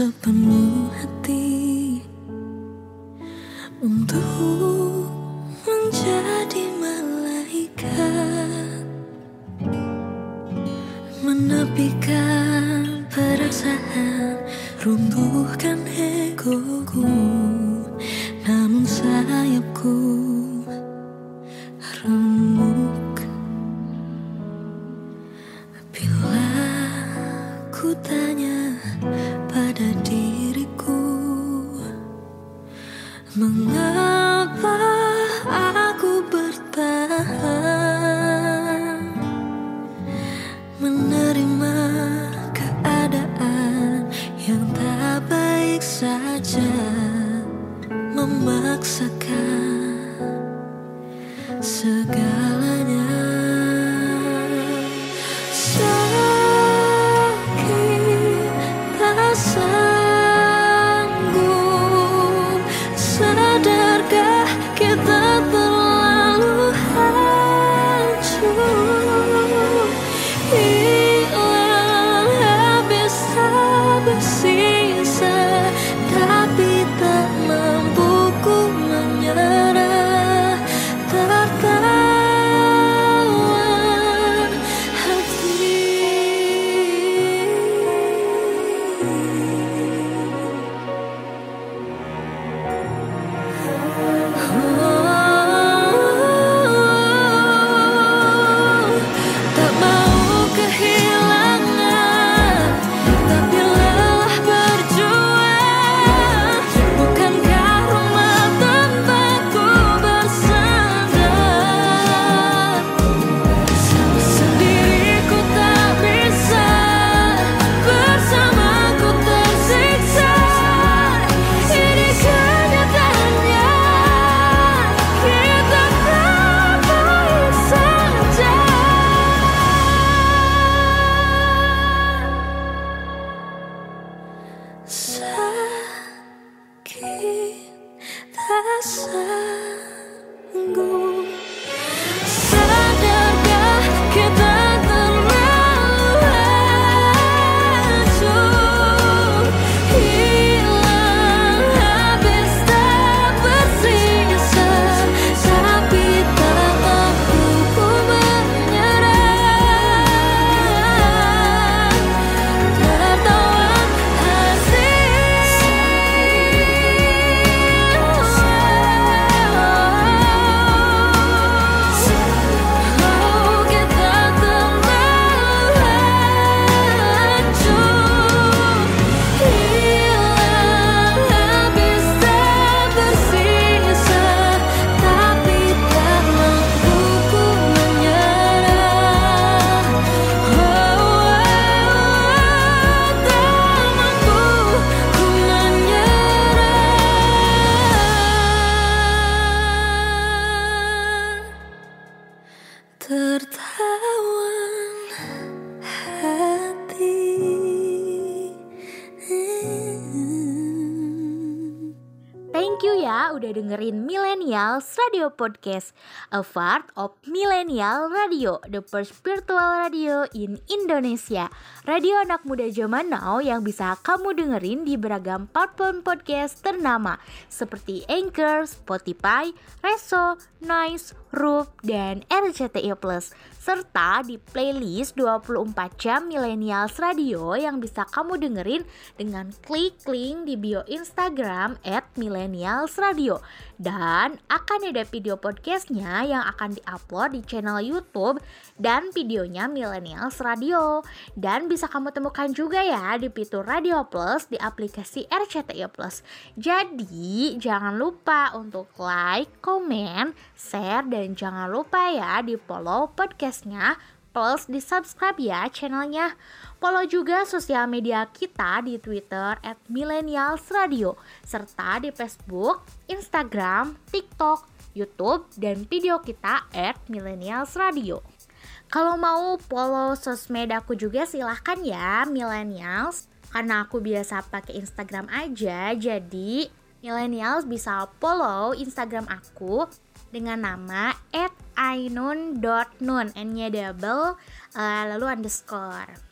sepenuh hati Podcast, a part of Millennial Radio, the first virtual radio in Indonesia. Radio anak muda zaman now yang bisa kamu dengerin di beragam platform podcast ternama seperti Anchor, Spotify, Reso, Noise, Roof, dan RCTI Plus serta di playlist 24 jam Millennials Radio yang bisa kamu dengerin dengan klik link di bio Instagram at Millennials Radio dan akan ada video podcastnya yang akan diupload di channel YouTube dan videonya Millennials Radio. Dan bisa kamu temukan juga ya di fitur Radio Plus di aplikasi RCTI Plus. Jadi jangan lupa untuk like, komen, share dan jangan lupa ya di follow podcastnya plus di subscribe ya channelnya follow juga sosial media kita di Twitter at Millennials Radio serta di Facebook, Instagram, TikTok, YouTube, dan video kita at Millennials Radio kalau mau follow sosmed aku juga silahkan ya Millennials karena aku biasa pakai Instagram aja jadi Millennials bisa follow Instagram aku dengan nama @ainun.nun n-nya double uh, lalu underscore.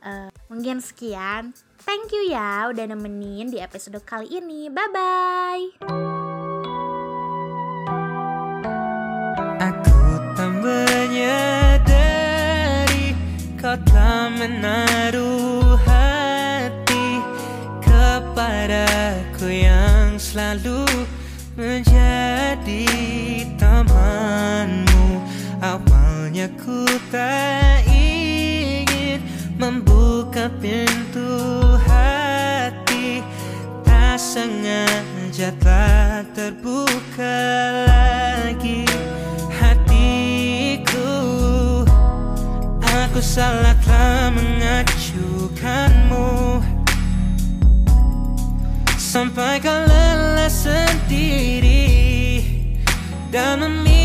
Uh, mungkin sekian. Thank you ya udah nemenin di episode kali ini. Bye bye. Menyadari kau telah menaruh hati kepadaku yang selalu menjadi temanmu Awalnya ku tak membuka pintu hati Tak sengaja tak terbuka lagi hatiku. Aku salah telah mengacukanmu. Sampai kau lelah sendiri Dan memilih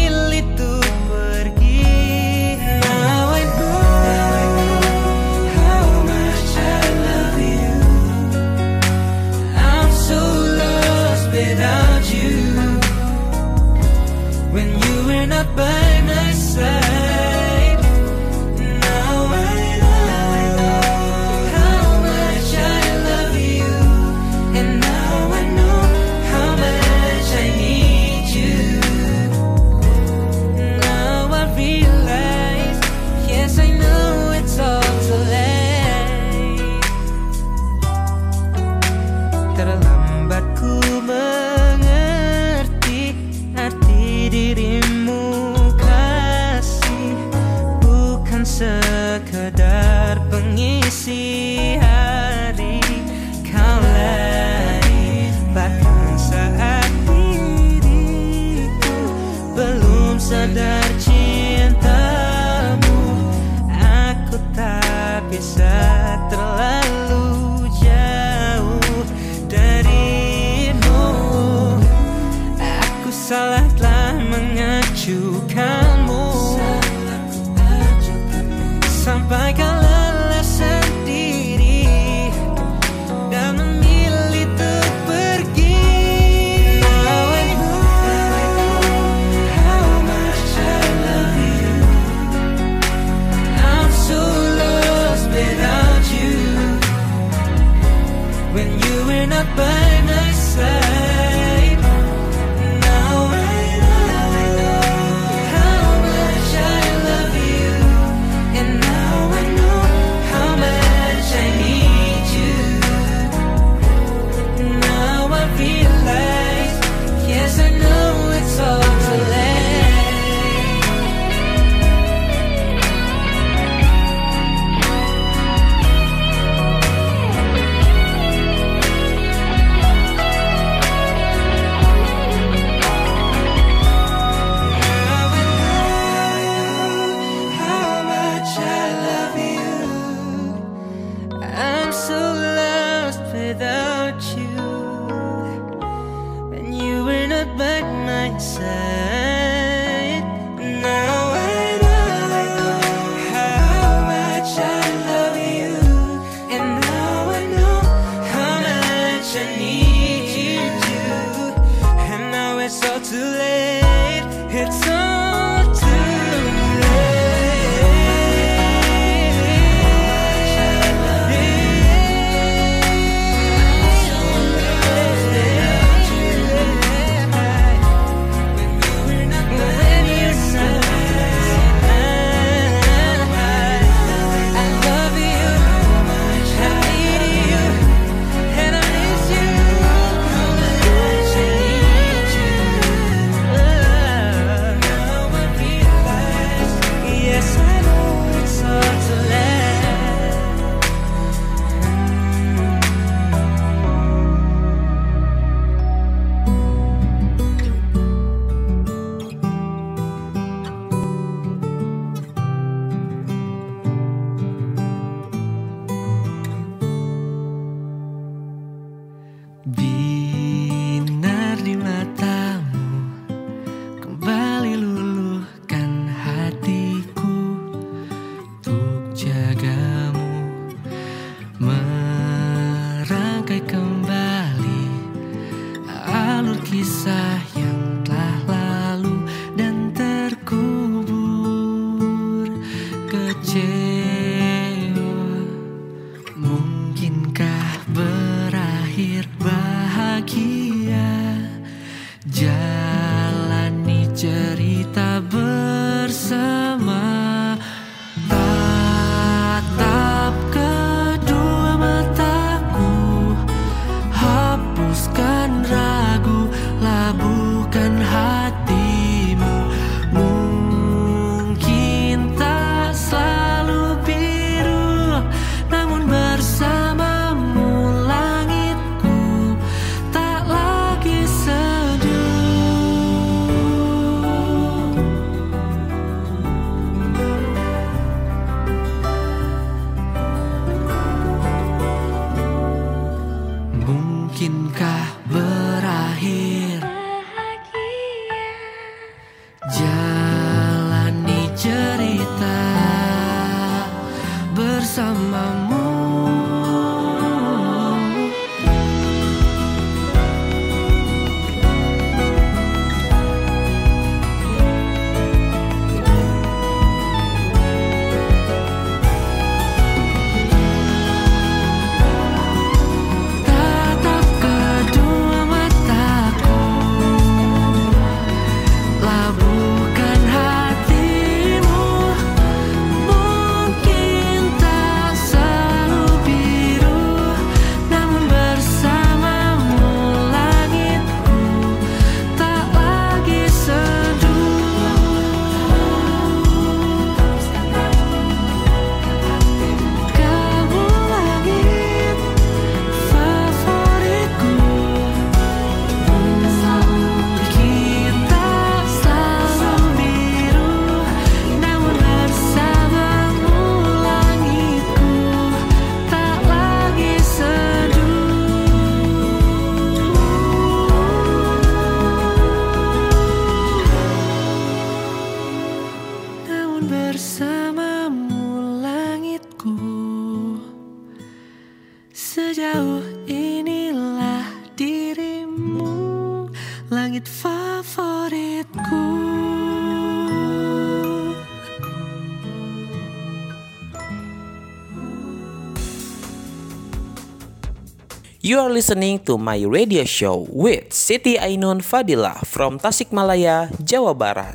You are listening to my radio show with Siti Ainun Fadila from Tasikmalaya, Jawa Barat.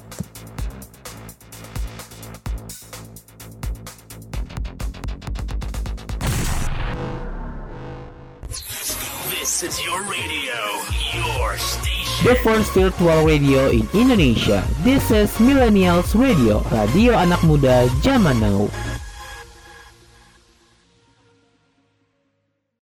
This is your radio, your station. The first virtual radio in Indonesia. This is Millennials Radio, radio anak muda zaman now.